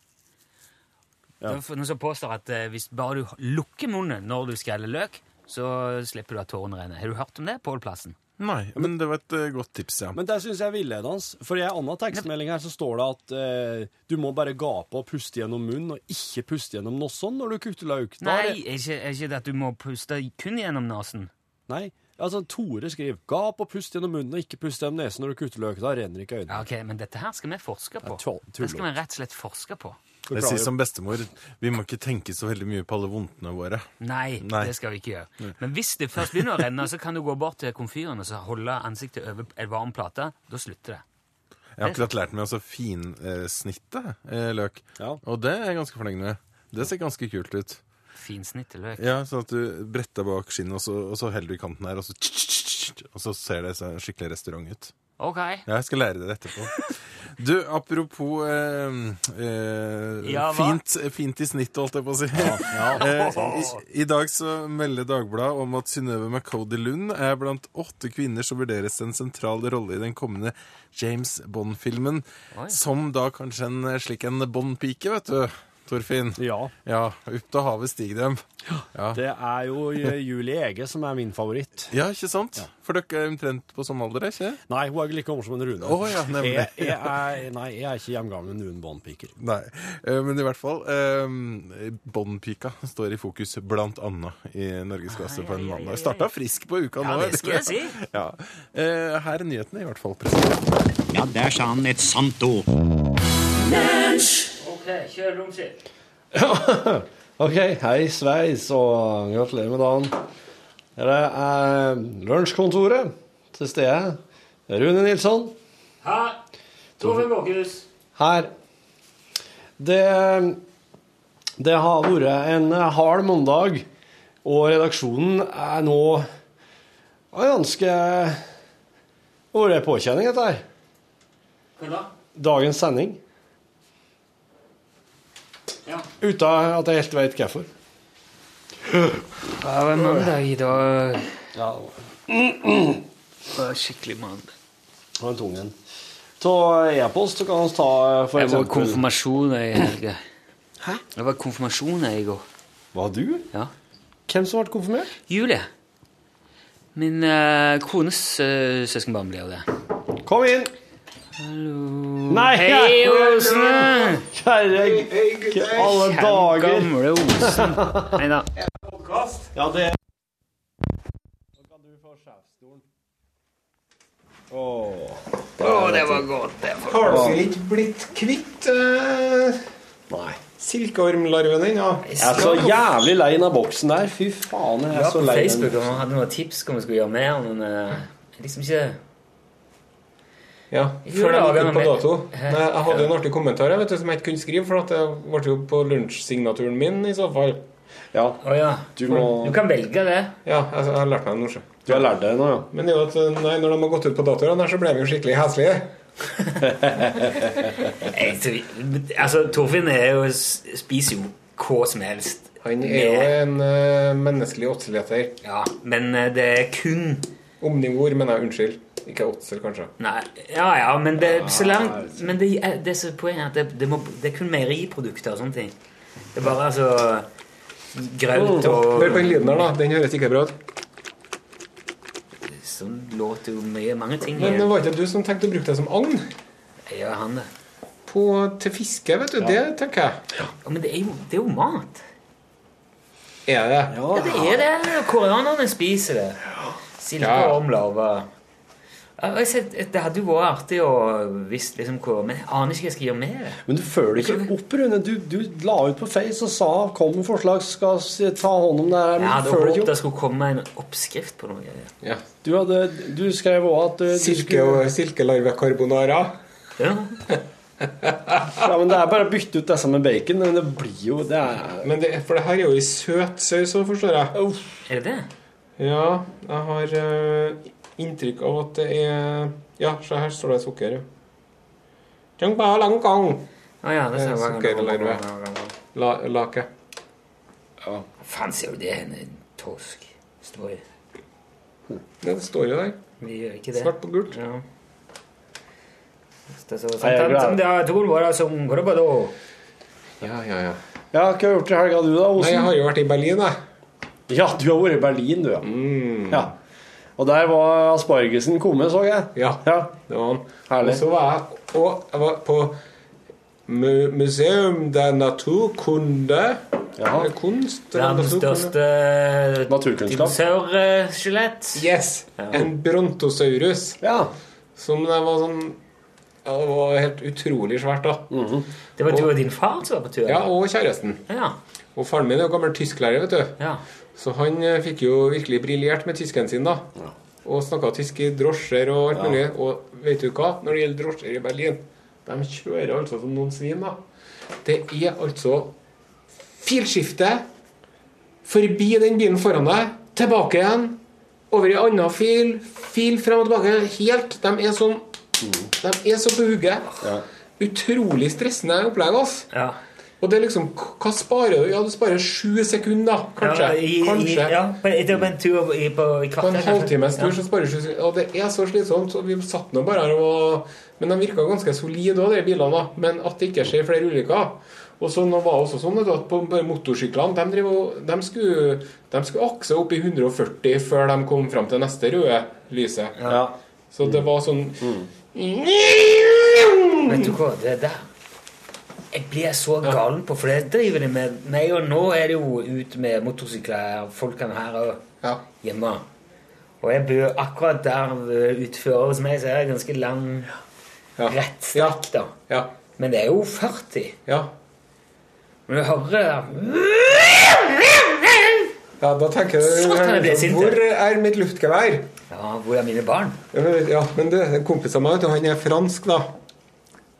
Er noen som påstår at eh, hvis bare du lukker munnen når du skreller løk, så slipper du at tårene renner. Har du hørt om det, Pål Plassen? Nei, men det var et uh, godt tips, ja. Men det syns jeg er villedende. For i en annen tekstmelding her så står det at uh, du må bare gape og puste gjennom munnen, og ikke puste gjennom nossen når du kutter løk. Da Nei, er det- er ikke, er ikke det at du må puste kun gjennom nesen? Nei. Altså, Tore skriver 'gap og pust gjennom munnen og ikke pust gjennom nesen når du kutter løk'. Da renner ikke øynene. Ja, ok, Men dette her skal vi forske på. Det skal vi rett og slett forske på. Jeg sier som bestemor, vi må ikke tenke så veldig mye på alle vondtene våre. Nei, Nei. det skal vi ikke gjøre. Men hvis det først begynner å renne, så kan du gå bort til komfyren og så holde ansiktet over en varm plate. Da slutter det. Jeg har akkurat lært meg å finsnitte eh, løk, Ja. og det er jeg ganske fornøyd med. Det ser ganske kult ut. Finsnitte løk. Ja, Sånn at du bretter bak skinnet, og så, og så heller du i kanten her, og så, og så ser det så skikkelig restaurant ut. Ok. Ja, jeg skal lære det etterpå. Du, apropos eh, eh, Ja, hva? fint, fint i snitt, holdt jeg på å si. Eh, i, I dag så melder Dagbladet om at Synnøve McCody Lund er blant åtte kvinner som vurderes en sentral rolle i den kommende James Bond-filmen. Som da kanskje en slik en Bond-pike, vet du. Torfinn. Ja. Ja, opp til havet stiger dem. Ja. Det er jo eh, Julie Ege som er min favoritt. ja, ikke sant? For dere er omtrent på samme alder, ikke Nei, hun er ikke like gammel som en Rune. Oh, ja, nemlig. jeg, jeg er, nei, jeg er ikke hjemgammel med noen båndpiker. Nei, eh, men i hvert fall eh, Bond-pika står i fokus blant annet i Norgesklasse på en mandag. Starta frisk på uka nå. Ja, det skal jeg si. Ja. Eh, her er nyhetene, i hvert fall. presentert. Ja, der sa han et sant ord. Kjør romskift. OK, hei sveis, og gratulerer med dagen. Her er lunsjkontoret til stede. Rune Nilsson Her. Tove Borchhus. her. Det, det har vært en hard mandag, og redaksjonen er nå er ganske vært påkjenning, dette her. Hva da? Dagens sending. Ja. Uten at jeg helt vet hvorfor. Det var mandag i dag. Ja. Det var skikkelig mandag. Han tung en. Ta e-post, så kan vi ta for eksempel Jeg var i konfirmasjon i helga. Hæ? Det var i konfirmasjon i går. Var du? Ja. Hvem som ble konfirmert? Julie. Min uh, kones uh, søskenbarn blir jo det. Kom inn! Hallo Nei, Hei, Åsne! Kjære alle dager! Gamle Osen. Nei da. Ja, det Nå kan du få sjefsstolen. Åh. Å, det var godt. Det var Har dere ikke blitt kvitt uh, Nei. silkeormlarven ennå? Jeg er så jævlig lei av boksen der. Fy faen, jeg er var så på lei Facebook den. og hadde noen tips om vi skulle gjøre mer, men eh, liksom ikke Ja, før lager gikk ut på dato. Nei, Jeg hadde jo en artig kommentar vet du, som jeg ikke kunne skrive, for at det ble jo på lunsjsignaturen min i så fall. Ja, Oh, ja. du må Du kan velge det. Ja, jeg, jeg har lært meg det. Du har lært deg nå, ja? Men det er jo at nei, når de har gått ut på datoene, så ble vi jo skikkelig heslige. Altså, Torfinn er jo, spiser jo hva som helst. Han er jo en uh, menneskelig åtseleter. Ja, men eh, det er kun Omnivor, mener jeg. Unnskyld. Ikke åtsel, kanskje. Nei, ja, ja, men det, så langt, men det, det er poenget er at det, det, må, det er kun meieriprodukter og sånne ting. Det er bare altså Graut og Hør på den lyden her, da. Den høres ikke bra ut. Sånn låter jo mye mange ting. Men det var ikke du som tenkte å bruke det som agn? Ja, han det. På, til fiske, vet du. Det tenker jeg. Ja, men det er jo, det er jo mat. Er det? Ja, det er det. Koreanerne spiser det. Silke Ja. og omlava. Ja, jeg Det hadde jo vært artig å visst liksom hva Men jeg aner ikke hva jeg skal gjøre med det. Men du føler ikke opp, Rune. Du, du la ut på Face og sa kom med forslag, skal ta hånd om det her. Jeg Men hadde håpet det skulle komme en oppskrift på noe. Ja. Du, hadde, du skrev òg at uh, Silke og silkelarve carbonara. Ja. Ja, men Det er bare å bytte ut disse med bacon, men det blir jo det er, Men det, for det her er jo i søt saus òg, forstår jeg. Er det det? Ja, jeg har eh, inntrykk av at det er Ja, se her står det sukker. ja. Tjangba lang gang. Å ja, det Eh, ser jeg. sukkerlarve. La, lake. Faen, ser du det? En torsk. Står ja, Det står jo der. Vi gjør ikke det. Svart på gult. Ja. Ja, ja, ja. Ja, Hva har du gjort i helga, du, da? Nei, jeg har jo vært i Berlin, jeg. Ja, du har vært i Berlin, du, ja. ja. Og der var aspargesen kommet, så jeg. Ja, Ja, det var han. Herlig. Og så var jeg Og jeg var på Museum der naturkunde ja. Kunst. eller Verdens største Naturkunnskap. dinosaurskjelett. Yes. En brontosaurus. Ja. Som det var sånn Ja, det var helt utrolig svært, da. Det var du og din far som var på tur? Ja, og kjæresten. Ja. Og faren min er jo gammel tysklærer, vet du. ja. Så han eh, fikk jo virkelig briljert med tysken sin, da. Og snakka tysk i drosjer og alt mulig. Og vet du hva? Når det gjelder drosjer i Berlin, de kjører altså som noen svin, da. Det er altså filskifte forbi den bilen foran deg, tilbake igjen, over i annen fil, fil frem og tilbake. Helt De er sånn De er så på hugget. Utrolig stressende opplegg, altså. ja. Og det er liksom Hva sparer du? Ja, du sparer sju sekunder, kanskje. Ja, i, kanskje. I, ja, på, en tur i, på, i På en halvtime, halvtimes tur Ja. så sparer du sju sekunder. Og det er så slitsomt. Og vi satt nå bare her og Men de virka ganske solide òg, de bilene. da Men at det ikke skjer flere ulykker. Og så nå var det også sånn at på motorsyklene de, driver, de, skulle, de skulle akse opp i 140 før de kom fram til neste røde lyset. ja. Så det var sånn Vet du hva, det der Jeg blir så galen på, for det driver de med meg, og nå er det jo ut med motorsykler, folkene her og Ja. hjemme. Og jeg bor akkurat der utfører som hos meg, så er det ganske lang Ja. rettstrekk, da. Ja. Men det er jo 40. ja. Men du hører Ja, da tenker jeg du Hvor er mitt luftgevær? Ja, hvor er mine barn? Ja, men, ja, men du, en min, han er fransk, da.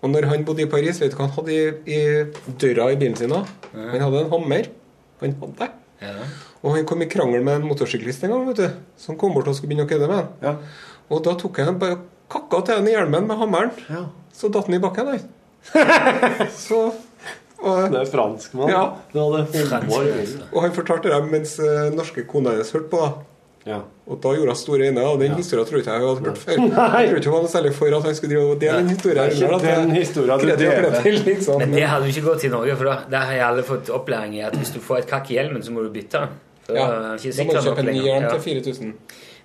Og når han bodde i Paris, vet du hva han hadde i, i døra i bilen sin? da? Han hadde en hammer. Han hadde. Ja. Og han kom i krangel med en motorsyklist en gang, vet du. Så han kom bort og skulle begynne å kødde med han. Ja. Og da tok han bare kakka til han i hjelmen med hammeren. Ja. Så datt han i bakken, han. så og, Det er franskmann. Ja. Hadde. Og han fortalte det mens eh, norske kona hennes hørte på. da Og da gjorde hun store øyne, og den historien tror ikke jeg hun hadde hørt før. Nei. Jeg tror ikke hun var særlig for at han skulle drive og dele den historien. Det er ikke eller den historien du deler. liksom. Men det hadde jo ikke gått i Norge, for da, der har jeg alle fått opplæring i at hvis du får et kakk i hjelmen, så må du bytte den. Ja, da må du kjøpe en ny hjelm til 4000.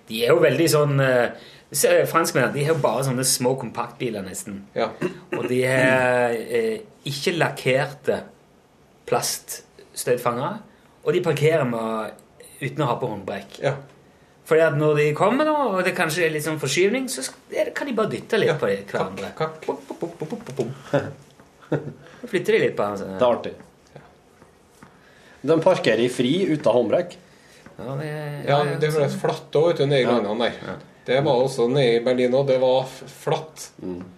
De er jo veldig sånn eh, Franskmennene de har bare sånne små kompaktbiler, nesten. Ja. Og de har eh, ikke lakkerte plaststøtfangere. Og de parkerer med, uten å ha på håndbrekk. Ja. Fordi at når de kommer, nå, og det kanskje er litt sånn forskyvning, så kan de bare dytte litt på de hverandre. Kakk. Så flytter de litt på den. Det er artig. De parkerer i fri uten håndbrekk. Ja, det, Ja, det ble flatt òg, vet du, nede i landene der. Det var også nede i Berlin òg. Det var flatt. flatt.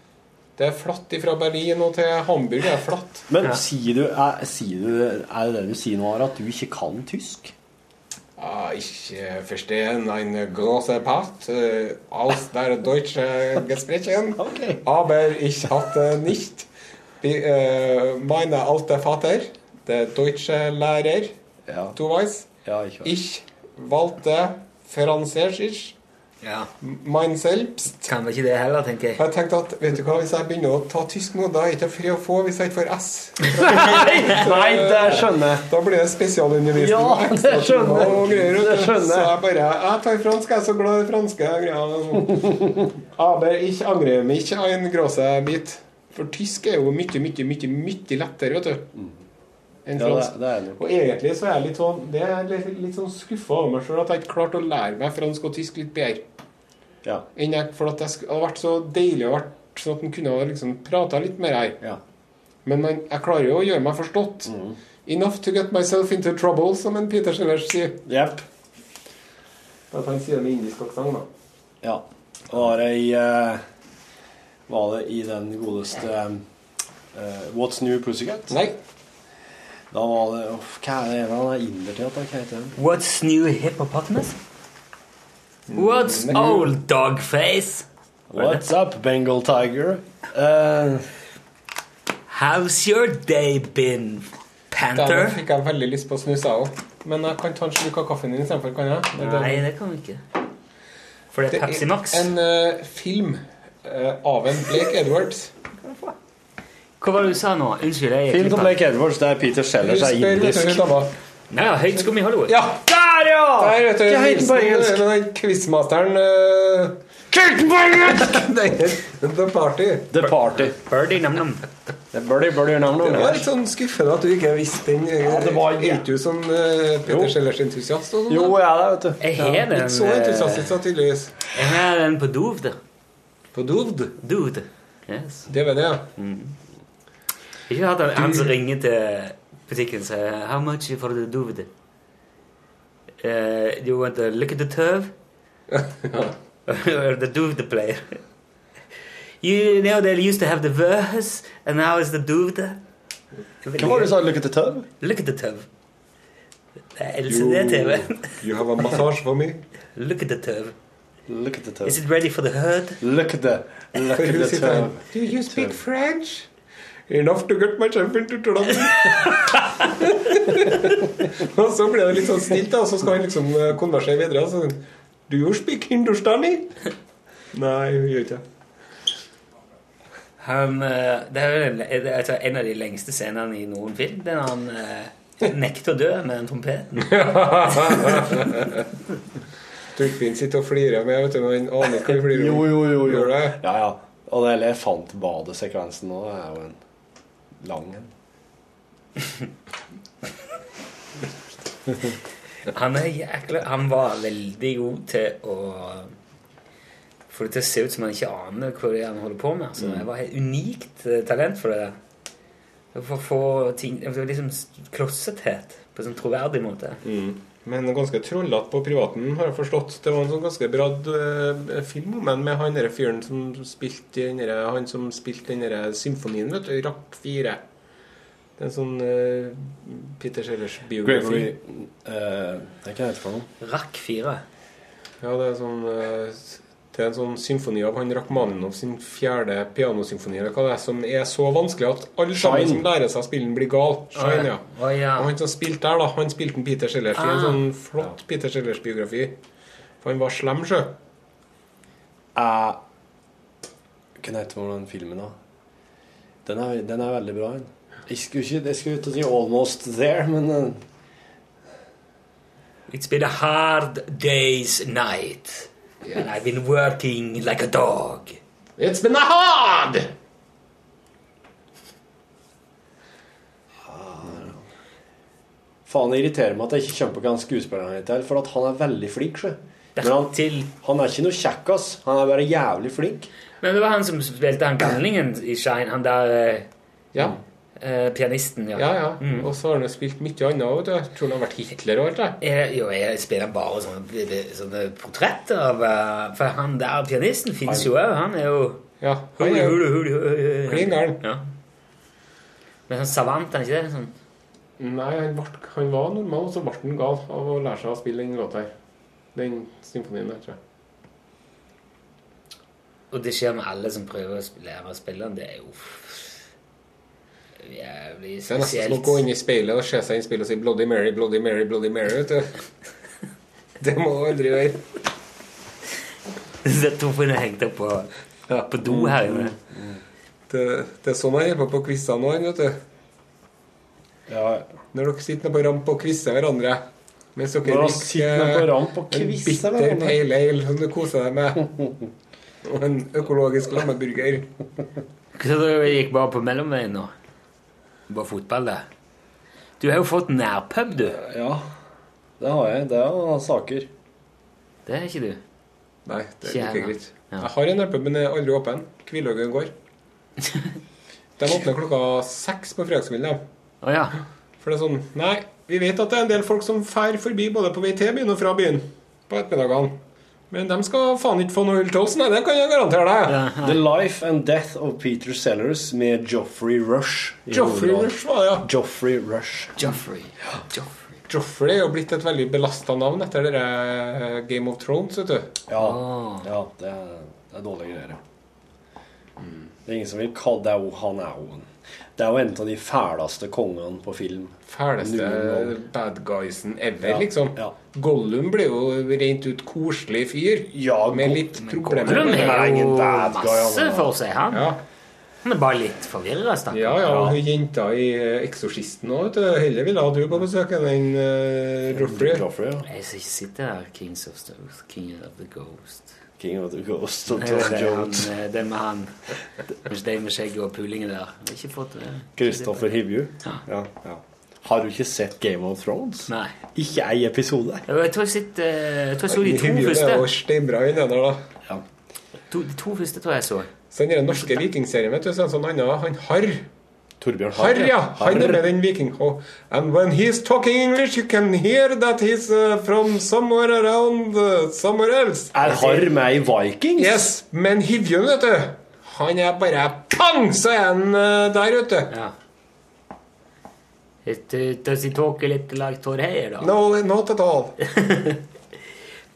Det er flatt fra Berlin og til Hamburg. Det er flatt. Men sier du, er, sier du, er det det du sier nå, at du ikke kan tysk? Ich äh, verstehe. Ein großer Part äh, aus der deutschen Gesprächen, aber ich hatte nicht die, äh, meine alte Vater, der deutsche Lehrer, du weißt, Ja, ich weiß. ich wollte Französisch, Ja. mein selbst. Kan vel ikke det heller, tenker jeg. Jeg tenkte at, vet du hva, Hvis jeg begynner å ta tysk nå, da er det ikke fri å få hvis jeg ikke får S. Nei, det skjønner jeg. Da blir det spesialundervisning. Ja, det skjønner jeg. og greier. Det skjønner. Så jeg bare Jeg tar fransk, jeg er så glad i franske greier. Aber ich angre mich ein grosse große bit. For tysk er jo mye, mye, mye mye lettere, vet du. Enn Ja, det, det er. Og egentlig så er jeg litt sånn Det er litt, litt sånn skuffa over meg sjøl at jeg ikke klarte å lære meg fransk og tysk litt bedre. Ja. Enn jeg, for at det hadde vært så deilig å vært sånn at en kunne ha liksom prata litt mer her. Ja. Men man, jeg klarer jo å gjøre meg forstått. Enough to get myself into trouble, som en Peter Schillers sier. da At han sier det med indisk aksent, da. Ja. Var det i uh, Var det i den godeste uh, What's New Pussycat? Nei. Da var det uff, Hva er det han er inder til? at Hva heter det? What's new hippopotamus? What's old dogface? What's up, Bengal Tiger? Uh, How's your day been, panther? Da fikk jeg veldig lyst på å snuse, jeg òg. Men jeg kan ta en slurk av kaffen din istedenfor, kan jeg? Det Nei, det kan vi ikke. For det er Pepsi Max. En uh, film uh, av en Blake Edwards. Hva var det du sa nå? Unnskyld. jeg film som Blake Edwards der Peter Sellers er indisk. Nei, ja, Høyt skum i Hollywood. Ja! Der, ja! Der, vet du, Hva heter den på engelsk? eh, den Quizmasteren uh, The Party. The Party. Birdie nam-nam. Det er Birdie, birdie, navn, Det var litt sånn skuffende at du ikke visste den. Ja, det var- Er ikke du sånn uh, Peter Jo. Sellers-entusiast? og sånt, Jo, ja, jeg er det, vet du. Jeg har den Ikke så eh, entusiastisk, tydeligvis. Jeg har den på Dovd. På Dovd? Dovd. Yes. DVD, ja. Ikke hatt han, han som ringer til butikken og sier How much for the Dovd? Uh, you want to look at the turf? or the Dovd player? You know they used to have the verse, and now it's the Dovd. Hva var det du sa? Look at the tub? Look at the turf. Det er LCD-TV. You have a massage for me? Look at the turf. Look at the tub. Is it ready for the herd? Look at the, look at the sitter her. tub. Do you speak French? Enough to get myself into trouble. og så blir det litt sånn snilt, da, og så skal han liksom eh, konversere videre. og Så, sånn, Do you speak Hindustani? Nei, hun gjør ikke det. Han, eh, det er er altså en av de lengste scenene i noen film. Den han uh, nekter å dø med en trompeten. Torfinn sitter og flirer med, vet du, men han aner ikke hva vi flirer Jo, jo, jo. jo. Ja, ja. Og det elefantbadesekvensen nå er jo en lang en. Han er jækla Han var veldig god til å få det til å se ut som han ikke aner hva det er han holder på med. Altså, Det var et unikt eh, talent for det. For å få ting liksom klossethet på en sånn troverdig måte. Men ganske trollete på privaten, har jeg forstått. Det var en sånn ganske bra eh, film om ham med han derre fyren som spilte den Han som spilte den derre symfonien, vet du. Rapp 4. Det er en sånn uh, Peter Sellers-biografi. Gregory uh, Det er ikke helt for noe. Rakk 4. Ja, det er sånn eh, Det er en sånn symfoni av han Rakhmaninov sin fjerde pianosymfoni, eller hva det er, som er så vanskelig at alle sammen som lærer seg å spille blir gal. Shine, ja. Oh, ja. Og han som spilte der, da, han spilte en Peter Sellers i en Ah. sånn flott Peter Sellers-biografi. For han var slem, sjø. Uh, Hva heter den filmen, da? Den er, den er veldig bra. Jeg skulle ikke jeg skulle ut og si 'Almost There', men uh. It's been a hard day's night. And I've been working like a dog. It's been hard! Faen, det irriterer meg at jeg ikke kommer på hvem skuespilleren heter, for at han er veldig flink. sjø. Men han, han er ikke noe kjekkas. Han er bare jævlig flink. Men det var han som spilte han gamlingen i Shine, han der eh, Ja. Eh, pianisten, ja. Ja, ja. Og så har han jo spilt mye annet òg. Tror han har vært Hitler og alt det. Jeg, jo, jeg spiller bare sånne, sånne portretter av eh, For han der pianisten fins jo òg. Han er jo Ja, han er jo klin gæren. Ja. Men sånn savant, han ikke det? Sånn. Nei, han, ble, han var normal, og så ble han gal av å lære seg å spille den låta her. Den symfonien der, tror jeg. Og det skjer med alle som prøver å lære å spille den. Det er jo jævlig Det er nesten som å gå inn i speilet og se seg inn i speilet og si 'Bloody Mary, Bloody Mary, Bloody Mary'. vet du. Det må du aldri gjøre. to Torfinn er hengt opp på, på do her inne. Det, det er sånn jeg hjelper på på quizene nå, vet du. Ja, Når dere sitter på ramp og quizer hverandre. Mens dere Når dere drikker sitter på ramp og en bitter pale ale som du koser deg med. Og en økologisk lammeburger. Så det gikk bare på mellomveien nå. Bare fotball, det. Du har jo fått nærpub, du. ja, det har jeg. Det er jo saker. Det er ikke du. Nei, det er ikke like greit. Ja. Jeg har en nærpub, men den er aldri åpen. Kvilhaugen går. De åpner klokka seks på fredagskvelden. Oh, ja. For det er sånn Nei, vi vet at det er en del folk som fer forbi både på vei til byen og fra byen på ettermiddagene. Men de skal faen ikke få noe øl Tolson, det kan jeg garantere deg. The Life and Death of Peter Sellers med Joffrey Rush. Joffrey. Rush var det, ja. Joffrey Rush. Joffrey. Joffrey. Joffrey er jo blitt et veldig belasta navn etter dere eh, Game of Thrones, vet du. Ja, Ah. ja det, er, det er dårlige greier. ja. Det er ingen som vil kalle deg er jo Det er jo en av de fæleste kongene på film. Fæleste bad guysen ever, Ja, liksom. ja. Gollum ble jo rent ut koselig fyr. Ja, med litt problemer. Gollum er jo masse for seg, han. Ja, Han er bare litt forvirra, stakkar. ja, ja, og hun jenta i eh, Eksorsisten òg, vet du. Heller ville ha du på besøk enn den uh, Joffrey. Joffrey, ja. Jeg sitter her, Kings of the, King of the Ghost. King of the Ghost og Tom Jones. eh, det med han Mens de med skjegget og pulingen der. Ikke fått. Kristoffer Hivju. Ja. Ja, ja. Har du ikke sett Game of Thrones? Nei. Ikke ei episode. Jeg tror jeg, sitter, eh, jeg, tror jeg så de to Hivju er jo første. steinbra i den der, da. Ja. To, de to første tror jeg så. Så den norske vikingserien, vet du, så er en sånn annen Han Harr. Torbjørn Harr, ja! Han er med den viking. Og, and when he's talking English, you can hear that he's uh, from somewhere around uh, somewhere else. Er Harr med i Vikings? Yes, men Hivjun, vet du Han er bare pang, så er han uh, der, vet du. Ja. It, uh, does he talk a little like Thor Heyerdahl? da? No, not at all.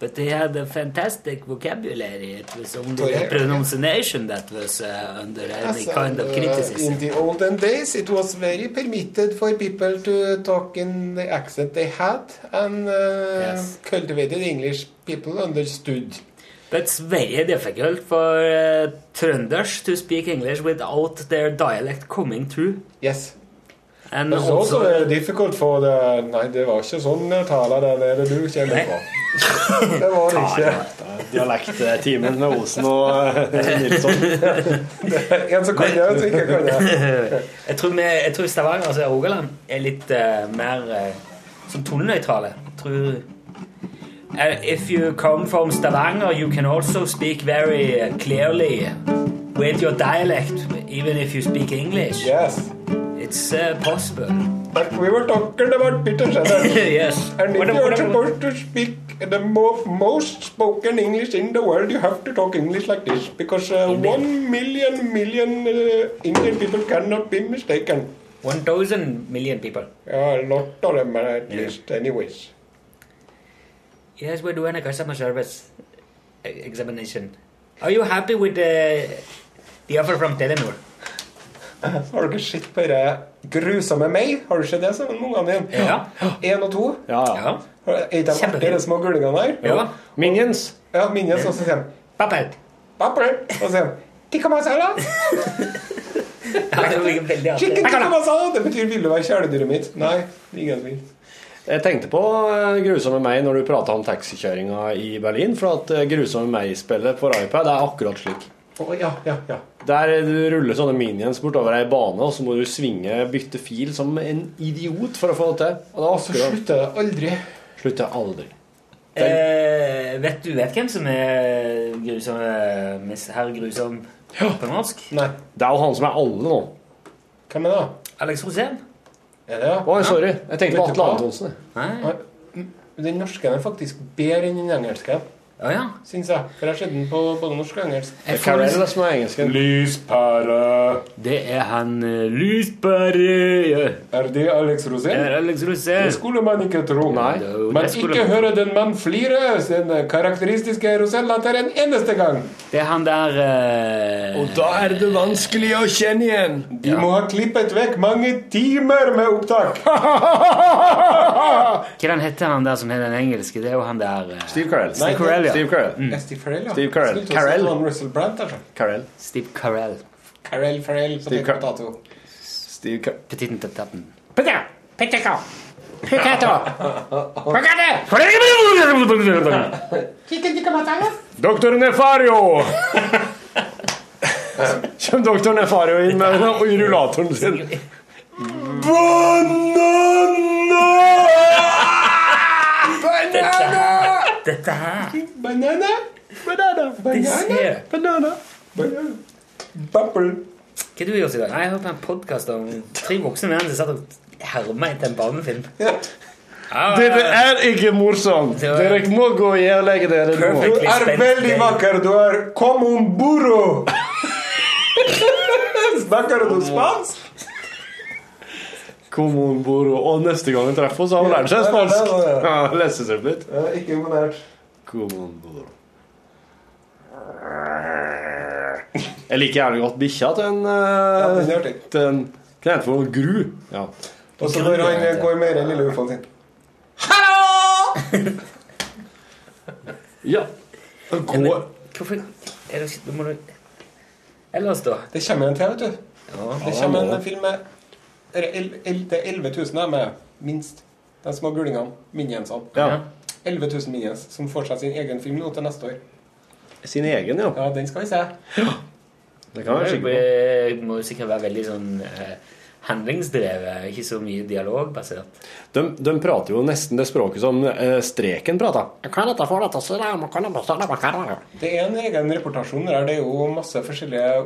But he had a fantastic vocabulary. It was only the pronunciation that was uh, under any Yes, kind of criticism. uh, criticism. in the olden days, it was very permitted for people to talk in the accent they had, and uh, Yes. cultivated English people understood. But it's very difficult for uh, Trønders to speak English without their dialect coming through. Yes. And Det var også also, difficult for the Nei, det var ikke sånn tale der nede du kjenner på. Det var det ikke. Dialekttimen med Osen og eh, Nilsson. En som kan gjøre ting, kan det. jeg, tror vi, jeg tror Stavanger altså Rogaland er litt uh, mer uh, som tonenøytrale. Jeg tror Uh, if you come from Stavanger, you can also speak very clearly with your dialect, even if you speak English. Yes. It's uh, possible. But we were talking about Peter Sellers. yes. And if you're supposed to speak the mo- most spoken English in the world, you have to talk English like this. Because uh, one million million uh, Indian people cannot be mistaken. One thousand million people. Yeah, a lot of them are at Yeah. least, anyways. Yes, we're doing a customer service e- examination. Are you happy with the the offer from Telenor? Har dere sett bare 'Grusomme meg'? Har du sett det sammen med ungene dine? Ja. Én og to? Ja, ja. Er ikke de artige, de små gullingene der? Ja. Minions. Ja, Minions, og så sier de Pappel. 'Papper', og så sier de 'Tikka masala'. Chicken tikka masala. Det betyr 'vil du være kjæledyret mitt'? Nei, ingen vil. Jeg tenkte på eh, Grusomme meg når du prata om taxikjøringa i Berlin. For at eh, Grusomme meg-spillet for iPad er akkurat slik. Å, ja, ja, ja. Der du ruller sånne minions bortover ei bane, og så må du svinge, bytte fil som en idiot for å få det til. Og det er Så slutter det aldri. Slutter aldri. Eh, vet du vet hvem som er grusom eh, herr Grusom på norsk? Nei. Det er jo han som er alle nå. Hvem er det? Alex Rosén? Er det, ja? Oi, sorry. Jeg tenkte på Atle? Antonsen. Den norske er faktisk bedre enn den engelske, Å ja. syns jeg. For jeg har sett den på både norsk og engelsk. Det er det som er engelsken. Lyspære. Det er han uh, Lysberg. Er det Alex Det Rosén? er Alex Rosén. Det skulle man ikke tro. Nei. Men Det skulle ikke man- høre den mann flire den karakteristiske Rosén-latter en eneste gang. Det er han der Og Da er det vanskelig å kjenne igjen. De må ha klippet vekk mange timer med opptak. Hva heter han der som er den engelske? Det er jo han der uh... Steve Carell. Nei, Carell, ja. Steve Carell. Mm. er Steve Carell, ja. Steve Carell. Til Carell. Russell Brand, altså. Carell. Steve Carell. Carell Farrell tett Car- potato. Steve Car Petitten tatten. Doktor Nefario! Kjem doktor Nefario inn med rullatoren sin. Dette her Banana. Banana. Banana. Banana. Banana. Bubble. Hva du gjort i dag? Nei, Jeg hørte en podkast om tre voksne menn som satt og herma etter en barnefilm. Ja. Ah, Dette er ikke morsomt. Dere må gå og legge dere nå. Du er veldig vakker. Du er como un burro. Snakker du spansk? Comon bord, Og neste gang vi treffer oss, har hun lært seg spansk. Ja, ja, ja. Ja, Lese seg litt. Jeg er ikke imponert. Kom om bord. Jeg liker gjerne godt bikkja til en, Ja, uh, er artig. til en Hva heter det for noe? Gru? Ja. Og så når han eh, går med den lille ufoen sin. Hallo! ja. Og går Hvorfor er det må du Ellers, da? Det kommer en til, vet du. Ja. Det kommer en film med det er 11 000 er med minst. De små gulingene. Minionsene. Ja. 11 000 minions som får seg sin egen film nå til neste år. Sin egen, ja. Ja, den skal vi se. Det kan være Det må jo sikkert være veldig sånn eh, handlingsdrevet, ikke så mye dialogbasert. De, de prater jo nesten det språket som eh, Streken prater. Det er en egen reportasjon der. det. Det er jo masse forskjellige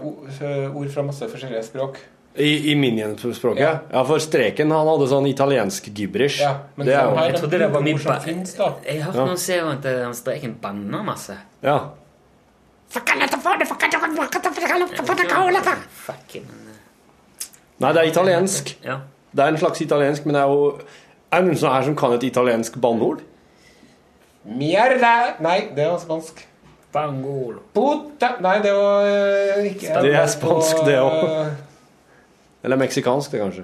ord fra masse forskjellige språk. I, i Minion-språket? Ja. Ja. for Streken han hadde sånn italiensk gibberish. Ja, men det er jo Jeg trodde det var mye som ba- finnes, da. Jeg har hørt Ja. noen si at eh, han streken banner masse. Ja. Eh, Nei, det er italiensk. Ja. Det er en slags italiensk, men det er jo Er det noen som her som kan et italiensk banneord? Mierda! Nei, det var spansk. Bangol. Puta Nei, det var eh, ikke Det er spansk, det også. Eller meksikansk, det, kanskje.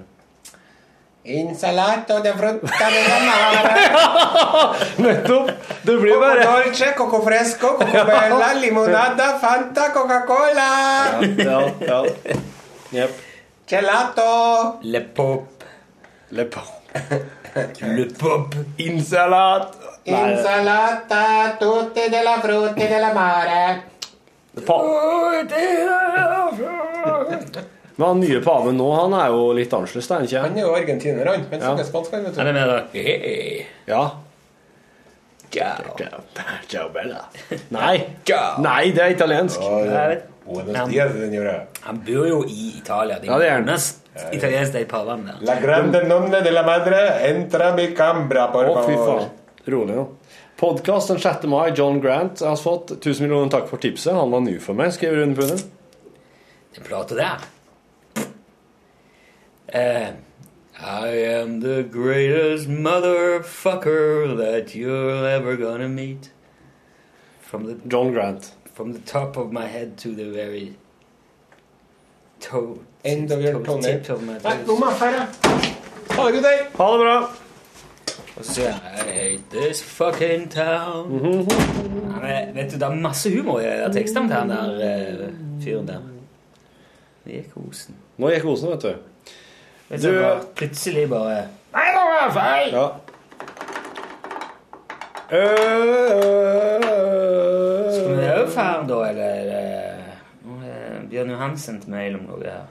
Insalato de frutta de la mare. Nettopp! Det blir Coco bare dolce, coco fresco, coco bella, limonada, Fanta, Coca-Cola. Ja, ja. Jepp. Gelato. Le pop. Le pop. Le pop. Insalat. Insalata, tutte della de della mare. Pa Men han nye paven nå, han er jo litt annerledes, er han ikke? Han er jo argentiner, han. Han Ja. snakker spansk, han, vet Han er med da Hey. Ja. Ciao. Ciao, bella. Nei. Ciao. Nei, det er italiensk. Ja, ja. Dias. Han bor jo i Italia. De Ja, det er er han. mest italiensk de paven. La grande nonne de la madre, entra mi cambra, por Å, fy faen. Rolig nå. Podkast den 6. mai. John Grant har fått 1000 millioner takk for tipset. Han var ny for meg, skriver Rune Pune. Den til der. Eh, I am the greatest motherfucker that you're ever gonna meet. From the John Grant. from the top of my head to the very toe. End of your toe, toenail. tip of my Nei, toes. nå må jeg fære. Ha det, gutter. Ha det bra. Og så sier jeg I hate this fucking town. Mm -hmm. Nei, vet du, Det er masse humor i de tekstene til han der uh, fyren der. Det gikk osen. Nå gikk osen, vet du. Vet du, bare, plutselig bare Nei, nå er jeg feil! Ja. Skal vi òg ferdig, da, eller er det Nå er Bjørn Johan til mail om noe her.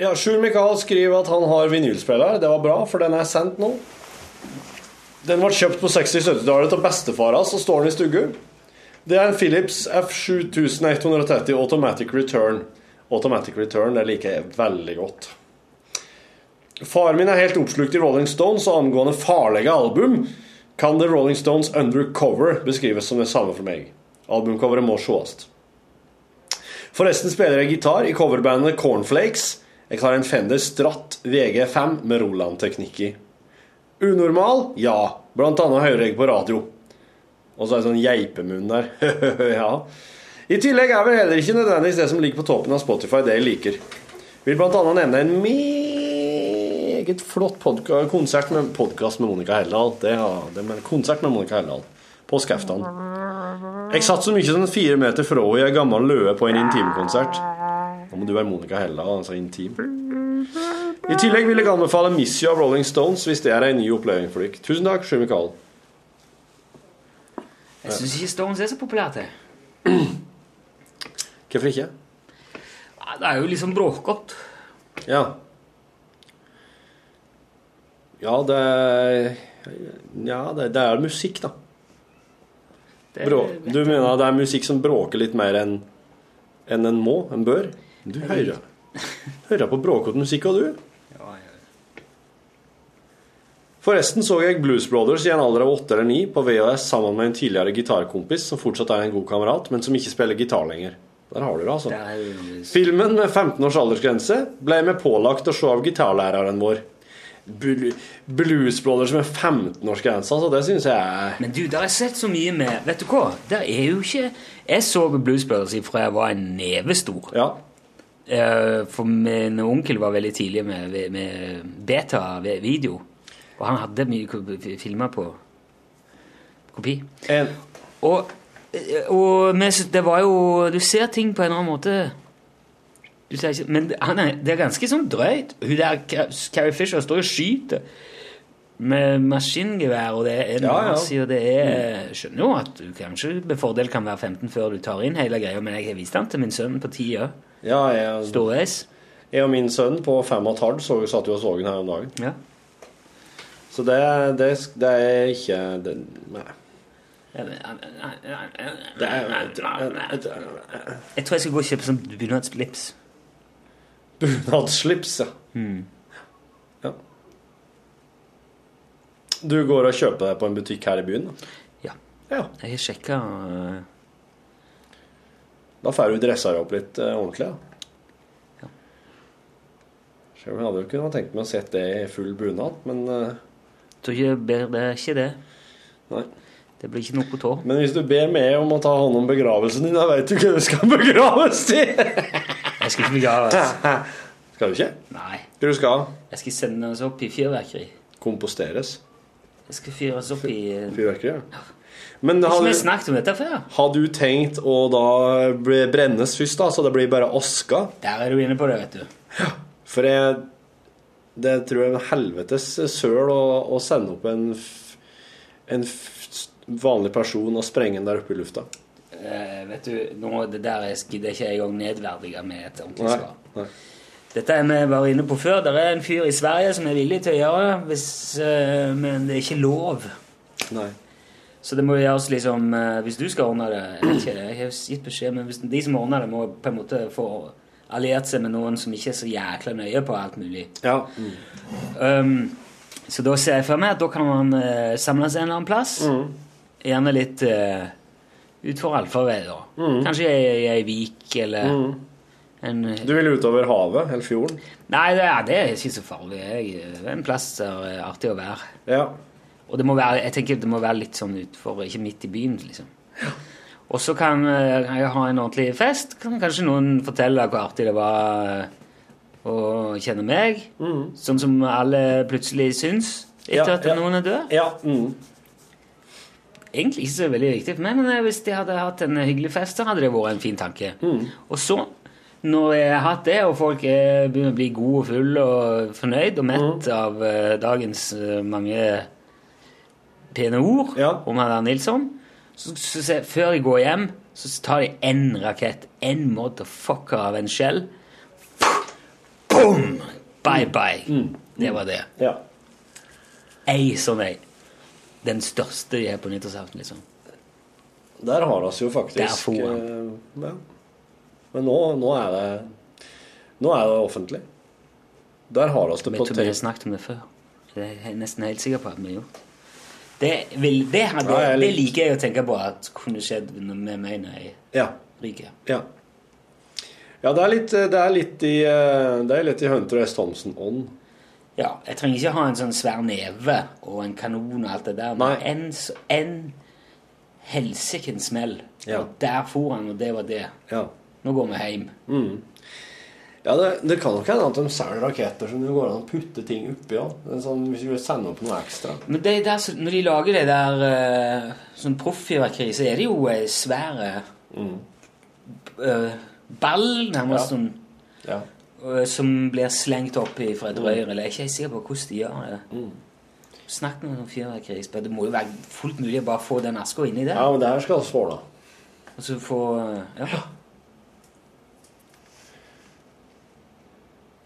Ja, Sjur Mikael skriver at han har vinylspiller. Det var bra, for den er sendt nå. Den ble kjøpt på 60-70-tallet av bestefara, så står den i stugu. Det er en Philips F7130 Automatic Return. Automatic Return det liker jeg veldig godt. Faren min er helt oppslukt i Rolling Stones, og angående farlige album kan The Rolling Stones Undercover beskrives som det samme for meg. Albumcoveret må sees. Forresten spiller jeg gitar i coverbandet Cornflakes. Jeg har en Fender Stratt VG5 med Roland-teknikk i. Unormal? Ja. Blant annet hører jeg på radio. Og så er det sånn geipemunn der. ja. I tillegg er vel heller ikke nødvendigvis det som ligger på toppen av Spotify, det jeg liker. Vil blant annet nevne en meget flott konsert med podkast med Monica Helldal. Det det er konsert med Monica Helldal på Skautan. Jeg satt så mye som fire meter fra henne i ei gammel løe på en intimkonsert. Nå må du være Monica Helldal, altså intim. I tillegg vil jeg anbefale 'Miss You' av Rolling Stones hvis det er en ny oppleving for dere. Tusen takk, Sjur Mikael. Jeg syns ikke Stones er så populært. jeg. Hvorfor ikke? Det er jo liksom bråkete. Ja. Ja, det er Ja, det, det er musikk, da. Det- Brå, du mener det er musikk som bråker litt mer enn en, en må? En bør? Du hører Hører på bråkete musikk, og du? Forresten så jeg Blues Brothers i en alder av åtte eller ni på VHS sammen med en tidligere gitarkompis som fortsatt er en god kamerat, men som ikke spiller gitar lenger. Der har du det, altså. Filmen med 15 års aldersgrense ble vi pålagt å se av gitarlæreren vår. Bl- Blues Brothers med 15-årsgrense, altså, det syns jeg Men du, der har jeg sett så mye med Vet du hva? Der er jo ikke Jeg så Blues Brothers fra jeg var en nevestor. Ja. Eh, For min onkel var veldig tidlig med, med beta-video. Og han hadde mye filmer på kopi. En, Og, og det var jo Du ser ting på en annen måte ikke, Men han er, det er ganske sånn drøyt. Hun der, Carrie Fisher, står og skyter med maskingevær, og det er Ja, ja. nazi, og det er skjønner jo at du kanskje med fordel kan være 15 før du tar inn hele greia, men jeg har vist den til min sønn på 10 år. ja, jeg, jeg og min sønn på fem og et halvt så, satt jo og så den her om dagen. Ja. Så det, det, det er ikke det, Nei. Det er Jeg tror jeg skal gå og kjøpe sånn bunadslips. Bunadsslips, ja. ja. Du går og kjøper deg på en butikk her i byen? da? Ja. Ja. Jeg har sjekka Da får du dressa deg opp litt uh, ordentlig, da. Selv om jeg hadde jo kunnet tenkt meg å sett det i full bunad, men uh... Tror ikke det er ikke det. Nei. Det blir ikke noe på tå. Men hvis du ber meg om å ta hånd om begravelsen din, da vet du hva du skal begraves til! Jeg skal ikke begraves. Skal du ikke? Nei. Hva du skal? Jeg skal sendes opp i fyrverkeri. Komposteres. Jeg skal fyres opp i Fyrverkeri, ja. Men Har du, snakket om dette før? har du tenkt å da brennes først, da, så det blir bare aska? Der er du inne på det, vet du. Ja, For jeg Det tror jeg er en helvetes søl å, å sende opp en, en vanlig person og sprenge den der oppe i lufta. Eh, vet du, nå, Det der er- gidder ikke jeg engang nedverdige med et ordentlig svar. Nei. Dette er vi var inne på før. Det er en fyr i Sverige som er villig til å gjøre det, hvis, eh, men det er ikke lov. Nei. Så det må gjøres liksom eh, Hvis du skal ordne det ikke, jeg har gitt beskjed, men hvis de som ordner det, må på en måte få alliert seg med noen som ikke er så jækla nøye på alt mulig. Ja. Um, så da ser jeg for meg at da kan man uh, samles en eller annen plass. Gjerne litt uh, utfor allfarvei, da. Kanskje i ei vik eller en Du vil utover havet eller fjorden? Nei, det er, det er ikke så farlig. Jeg, det er en plass der er artig å være. Ja. Og det må være, jeg tenker det må være litt sånn utfor, ikke midt i byen, liksom. Og så kan eh, jeg ha en ordentlig fest. Kan kanskje noen fortelle hvor artig det var eh, å kjenne meg. Sånn som alle plutselig syns etter Ja, at noen er død. Ja. Mm. Egentlig ikke så veldig viktig for meg, men eh, hvis de hadde hatt en hyggelig fest, så hadde det vært en fin tanke. Og så, når jeg har hatt det, og folk er, begynner å bli gode og fulle og fornøyd og mett av uh, dagens uh, mange pene ord om Herr Nilsson, så, så, så før de går hjem, så tar de én rakett, én motherfucker av en skjell. Boom! Bye bye. Det var det. Ja. Ei sånn ei. Den største de er på nyttårsaften, liksom. Der har vi jo faktisk eh, ja. Men nå, nå er det Nå er det offentlig. Der har vi det på tror vi har snakket om det før. Det er jeg nesten helt sikker på at vi har gjort. Det, vil, det, hadde, Ja, jeg det liker jeg å tenke på at kunne skjedd med meg når jeg Ja. ryker. Ja. Ja, det er litt, det er litt i eh, Det er litt i Hunter S. Thompson-ånd. Ja, jeg trenger ikke ha en sånn svær neve og en kanon og alt det der. Men en, en helsikens smell. Ja. Og der for han, og det var det. Ja. Nå går vi hjem. Mm. Ja, det, det kan nok hende at de selger raketter som det går an å putte ting oppi. Ja. Sånn, hvis du vil sende opp noe ekstra. Men det der, når de lager det der uh, sånn proffyrverkeri, så er det jo uh, svære eh, ball, nærmest Ja. sånn Ja. Eh, som blir slengt opp i fra et rør. Eller jeg er ikke sikker på hvordan de gjør det. Snakk med noen fyrverkeriekspert. Det må jo være fullt mulig å bare få den aska inni der. Ja, men det her skal vi få, da. Og så få eh, Ja.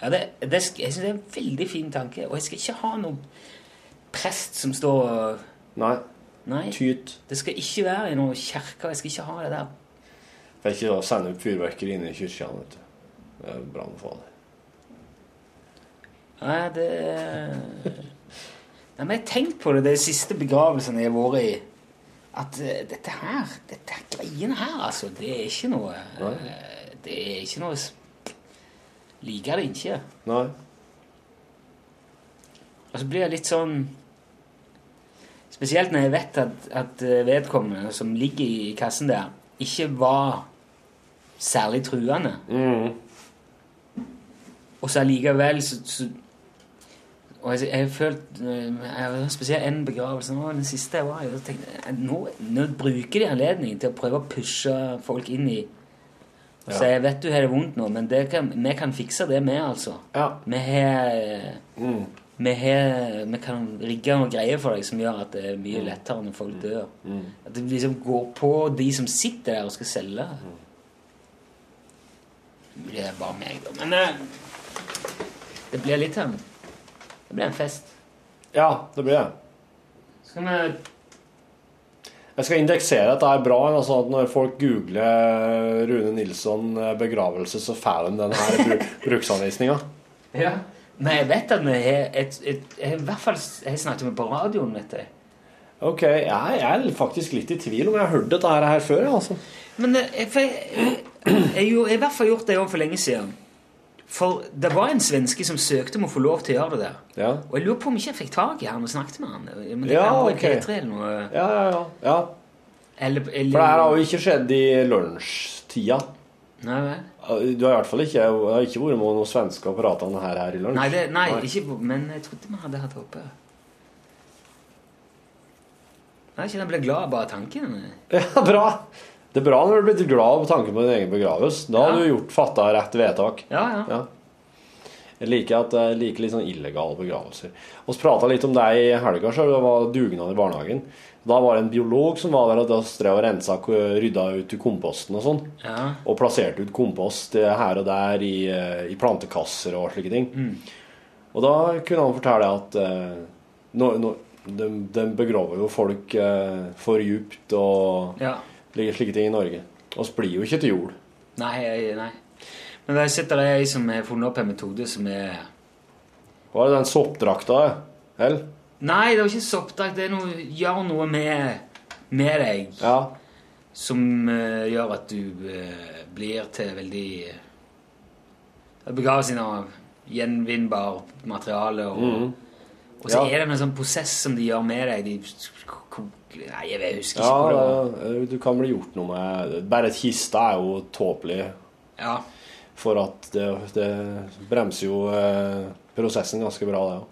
ja det, det, jeg syns det er en veldig fin tanke. Og jeg skal ikke ha noen prest som står og Nei. Nei. Tyt. Det skal ikke være i noen kirke. Jeg skal ikke ha det der. For ikke å sende opp fyrverkeri inne i kirka. Det er brannfarlig. Nei, det Nei, men jeg har tenkt på det de siste begravelsene jeg har vært i. At eh, dette her, dette greiene her, altså, det er ikke noe eh, Det er ikke noe Liker det ikke. Nei. Og så blir jeg litt sånn Spesielt når jeg vet at, at eh, vedkommende som ligger i kassen der, ikke var særlig truende. Og så allikevel så, så Og jeg, jeg har eh, jeg Spesielt en begravelse nå, den siste jeg var i. Nå, nå bruker de anledningen til å prøve å pushe folk inn i ja. Så jeg vet du har det vondt nå, men det kan, vi kan fikse det, vi, altså. Vi har vi, vi kan rigge noen greier for deg som gjør at det er mye lettere når folk dør. At det liksom går på de som sitter der og skal selge. Det er bare meg, da. Men eh, det blir litt sånn Det blir en fest. Ja, det blir det. Skal vi Jeg skal indeksere dette her bra, altså at når folk googler Rune Nilsson eh, begravelse, så får de den her bru bruksanvisninga. Ja. Men jeg vet at vi har et, et, i hvert fall jeg snakket med på radioen, vet jeg. Ok, jeg, jeg er faktisk litt i tvil om jeg har hørt dette her, her før. Altså. Men eh, jeg, jeg, jeg, jeg, jeg har i hvert fall gjort det òg for lenge siden. For det var en svenske som søkte om å få lov til å gjøre det der. Ja, Og jeg lurer på om ikke jeg fikk tak i han og snakket med han. Men det Ja, kan okay. ok. P3 eller noe. ja, ja. ja. ja. Eller, eller, For det her har jo ikke skjedd i lunsjtida. Nei, nei. Du har i hvert fall ikke, har ikke vært med noen svensker og prata om det her, her i lunsj. Nei, det, nei, Ikke, men jeg trodde vi hadde hatt det oppe. Jeg er ikke den ble glad av bare tanken. Ja, bra! Det er bra når du blir glad på tanken på din egen begravelse. Da har du gjort fatta rett vedtak. Ja, ja. Ja. Jeg liker, at, jeg liker litt sånn illegale begravelser. Vi prata litt om det i helga, så det var dugnad i barnehagen. Da var det en biolog som var der og da drev og rensa, rydda ut komposten og sånn. Ja. Og plasserte ut kompost eh, her og der i, eh, i plantekasser og slike ting. Og da kunne han fortelle at uh, no, no, de, de begraver jo folk uh, for djupt og Ja. Slike, ting i Norge. Oss blir jo ikke til jord. Nei, nei. Men der sitter det ei som har funnet opp en metode som er Var det den soppdrakta? Eller? Nei, det jo ikke soppdrakt. Det er noe, gjør noe med, med deg Ja. som uh, gjør at du uh, blir til veldig uh, Begravelsen av gjenvinnbar materiale og, mm. Og så Ja. er det en sånn prosess som de gjør med deg. De Nei, jeg husker ikke hvor det var. du kan bli gjort noe med Bare et kiste er jo tåpelig. Ja. For at det, det bremser jo eh, prosessen ganske bra, det òg.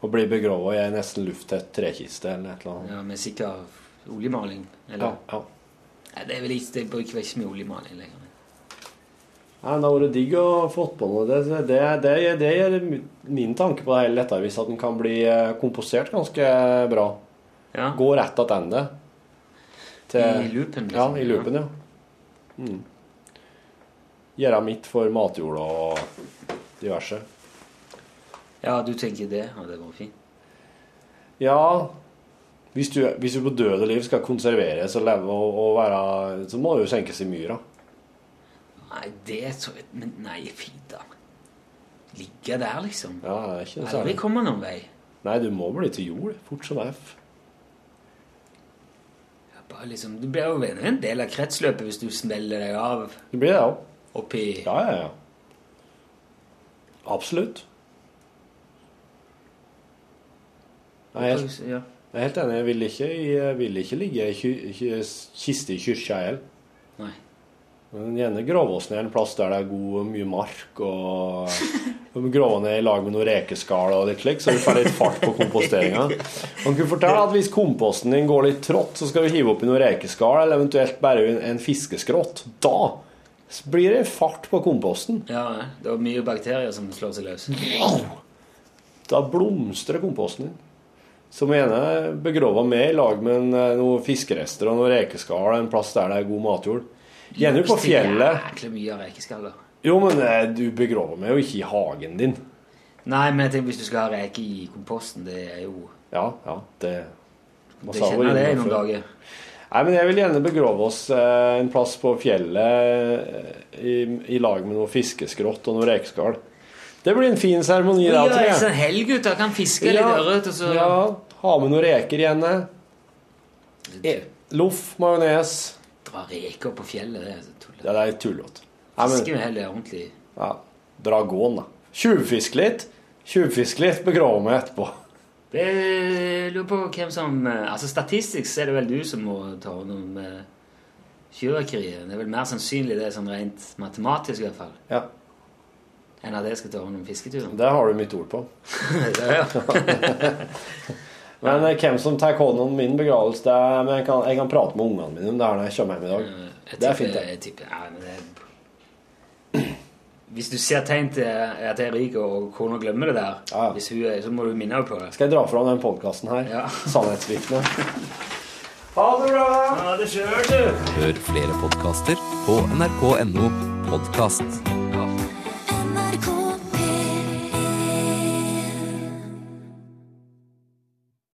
Å bli begrava i ei nesten lufttett trekiste eller et eller annet. ja, Med sikker oljemaling. Eller? Ja, ja. Nei, det er vel ikke, det bruker ikke mye oljemaling lenger. Nei, Det hadde vært digg å få på noe. Det, det, det, det er min tanke på det hele dette, hvis at den kan bli komposert ganske bra. Ja. Gå rett tilbake. I loopen, liksom. Ja, i loopen, ja. Mm. Gjøre mitt for matjord og diverse. Ja, du tenker det Ja, det går fint? Ja, hvis du, hvis du på døde liv skal konserveres og leve og, og være Så må du jo senkes i myra. Nei, det er så Men nei, fint, da. Ligge der, liksom. Ja, det er ikke Aldri særlig. komme noen vei. Nei, du må bli til jord fort som F. Liksom, du blir jo en del av kretsløpet hvis du smeller deg av Du blir det òg. oppi Ja, ja, ja. Absolutt. Jeg er helt, jeg er helt enig. Jeg vil ikke, vil ikke ligge i kiste i kirka heller. Nei. ene gjerne grave oss ned en plass der det er god mye mark, og, og er ned i lag med noen rekeskall og litt slik, så vi får litt fart på komposteringa. Man kunne fortelle at hvis komposten din går litt trått, så skal du hive oppi noen rekeskall, eller eventuelt bare en, fiskeskrott. Da blir det fart på komposten. Ja, det er mye bakterier som slår seg løs. Da blomstrer komposten din. Som ene begraver med i lag med en, eh, noen fiskerester og noen rekeskall, en plass der det er god matjord. Gjerne på fjellet. Jæklig mye av rekeskaller. Jo, men eh, du begraver meg jo ikke i hagen din. Nei, men jeg tenker hvis du skal ha reker i komposten, det er jo Ja, ja, det Det kjenner jeg det i noen dager. Nei, men jeg vil gjerne begrave oss eh, en plass på fjellet eh, i, i lag med noe fiskeskrott og noe rekeskall. Det blir en fin seremoni, Ja, det er en helg ut, da kan fiske litt ørret, så Ja, ha med noen reker igjen. E, loff, majones. Dra reker på fjellet, det er så tullete. Ja, det er tullete. Nei, men- Fiske heller ordentlig. Ja, dragon, da. Tjuvfisk litt. Tjuvfisk litt, begrave meg etterpå. Det lurer på hvem som eh, Altså Statistisk så er det vel du som må ta hånd om eh. Det er vel mer sannsynlig det sånn rent matematisk i hvert fall, Ja, enn at jeg skal ta hånd om fisketuren. det har du mitt ord på. ja, ja. Men eh, hvem som tar hånd om min begravelse det er, men jeg, kan, jeg kan prate med ungene mine om det her når jeg kommer hjem i dag. Jeg Det er fint, det. Ja, Hvis du ser tegn til at jeg er rik og kona glemmer det der, hvis hun er, så må du minne henne på det. Skal jeg dra fram den podkasten her? Ja. Sannhetsvitne. Ha det bra! Ha det sjøl, du! Hør flere podkaster på nrk.no podkast.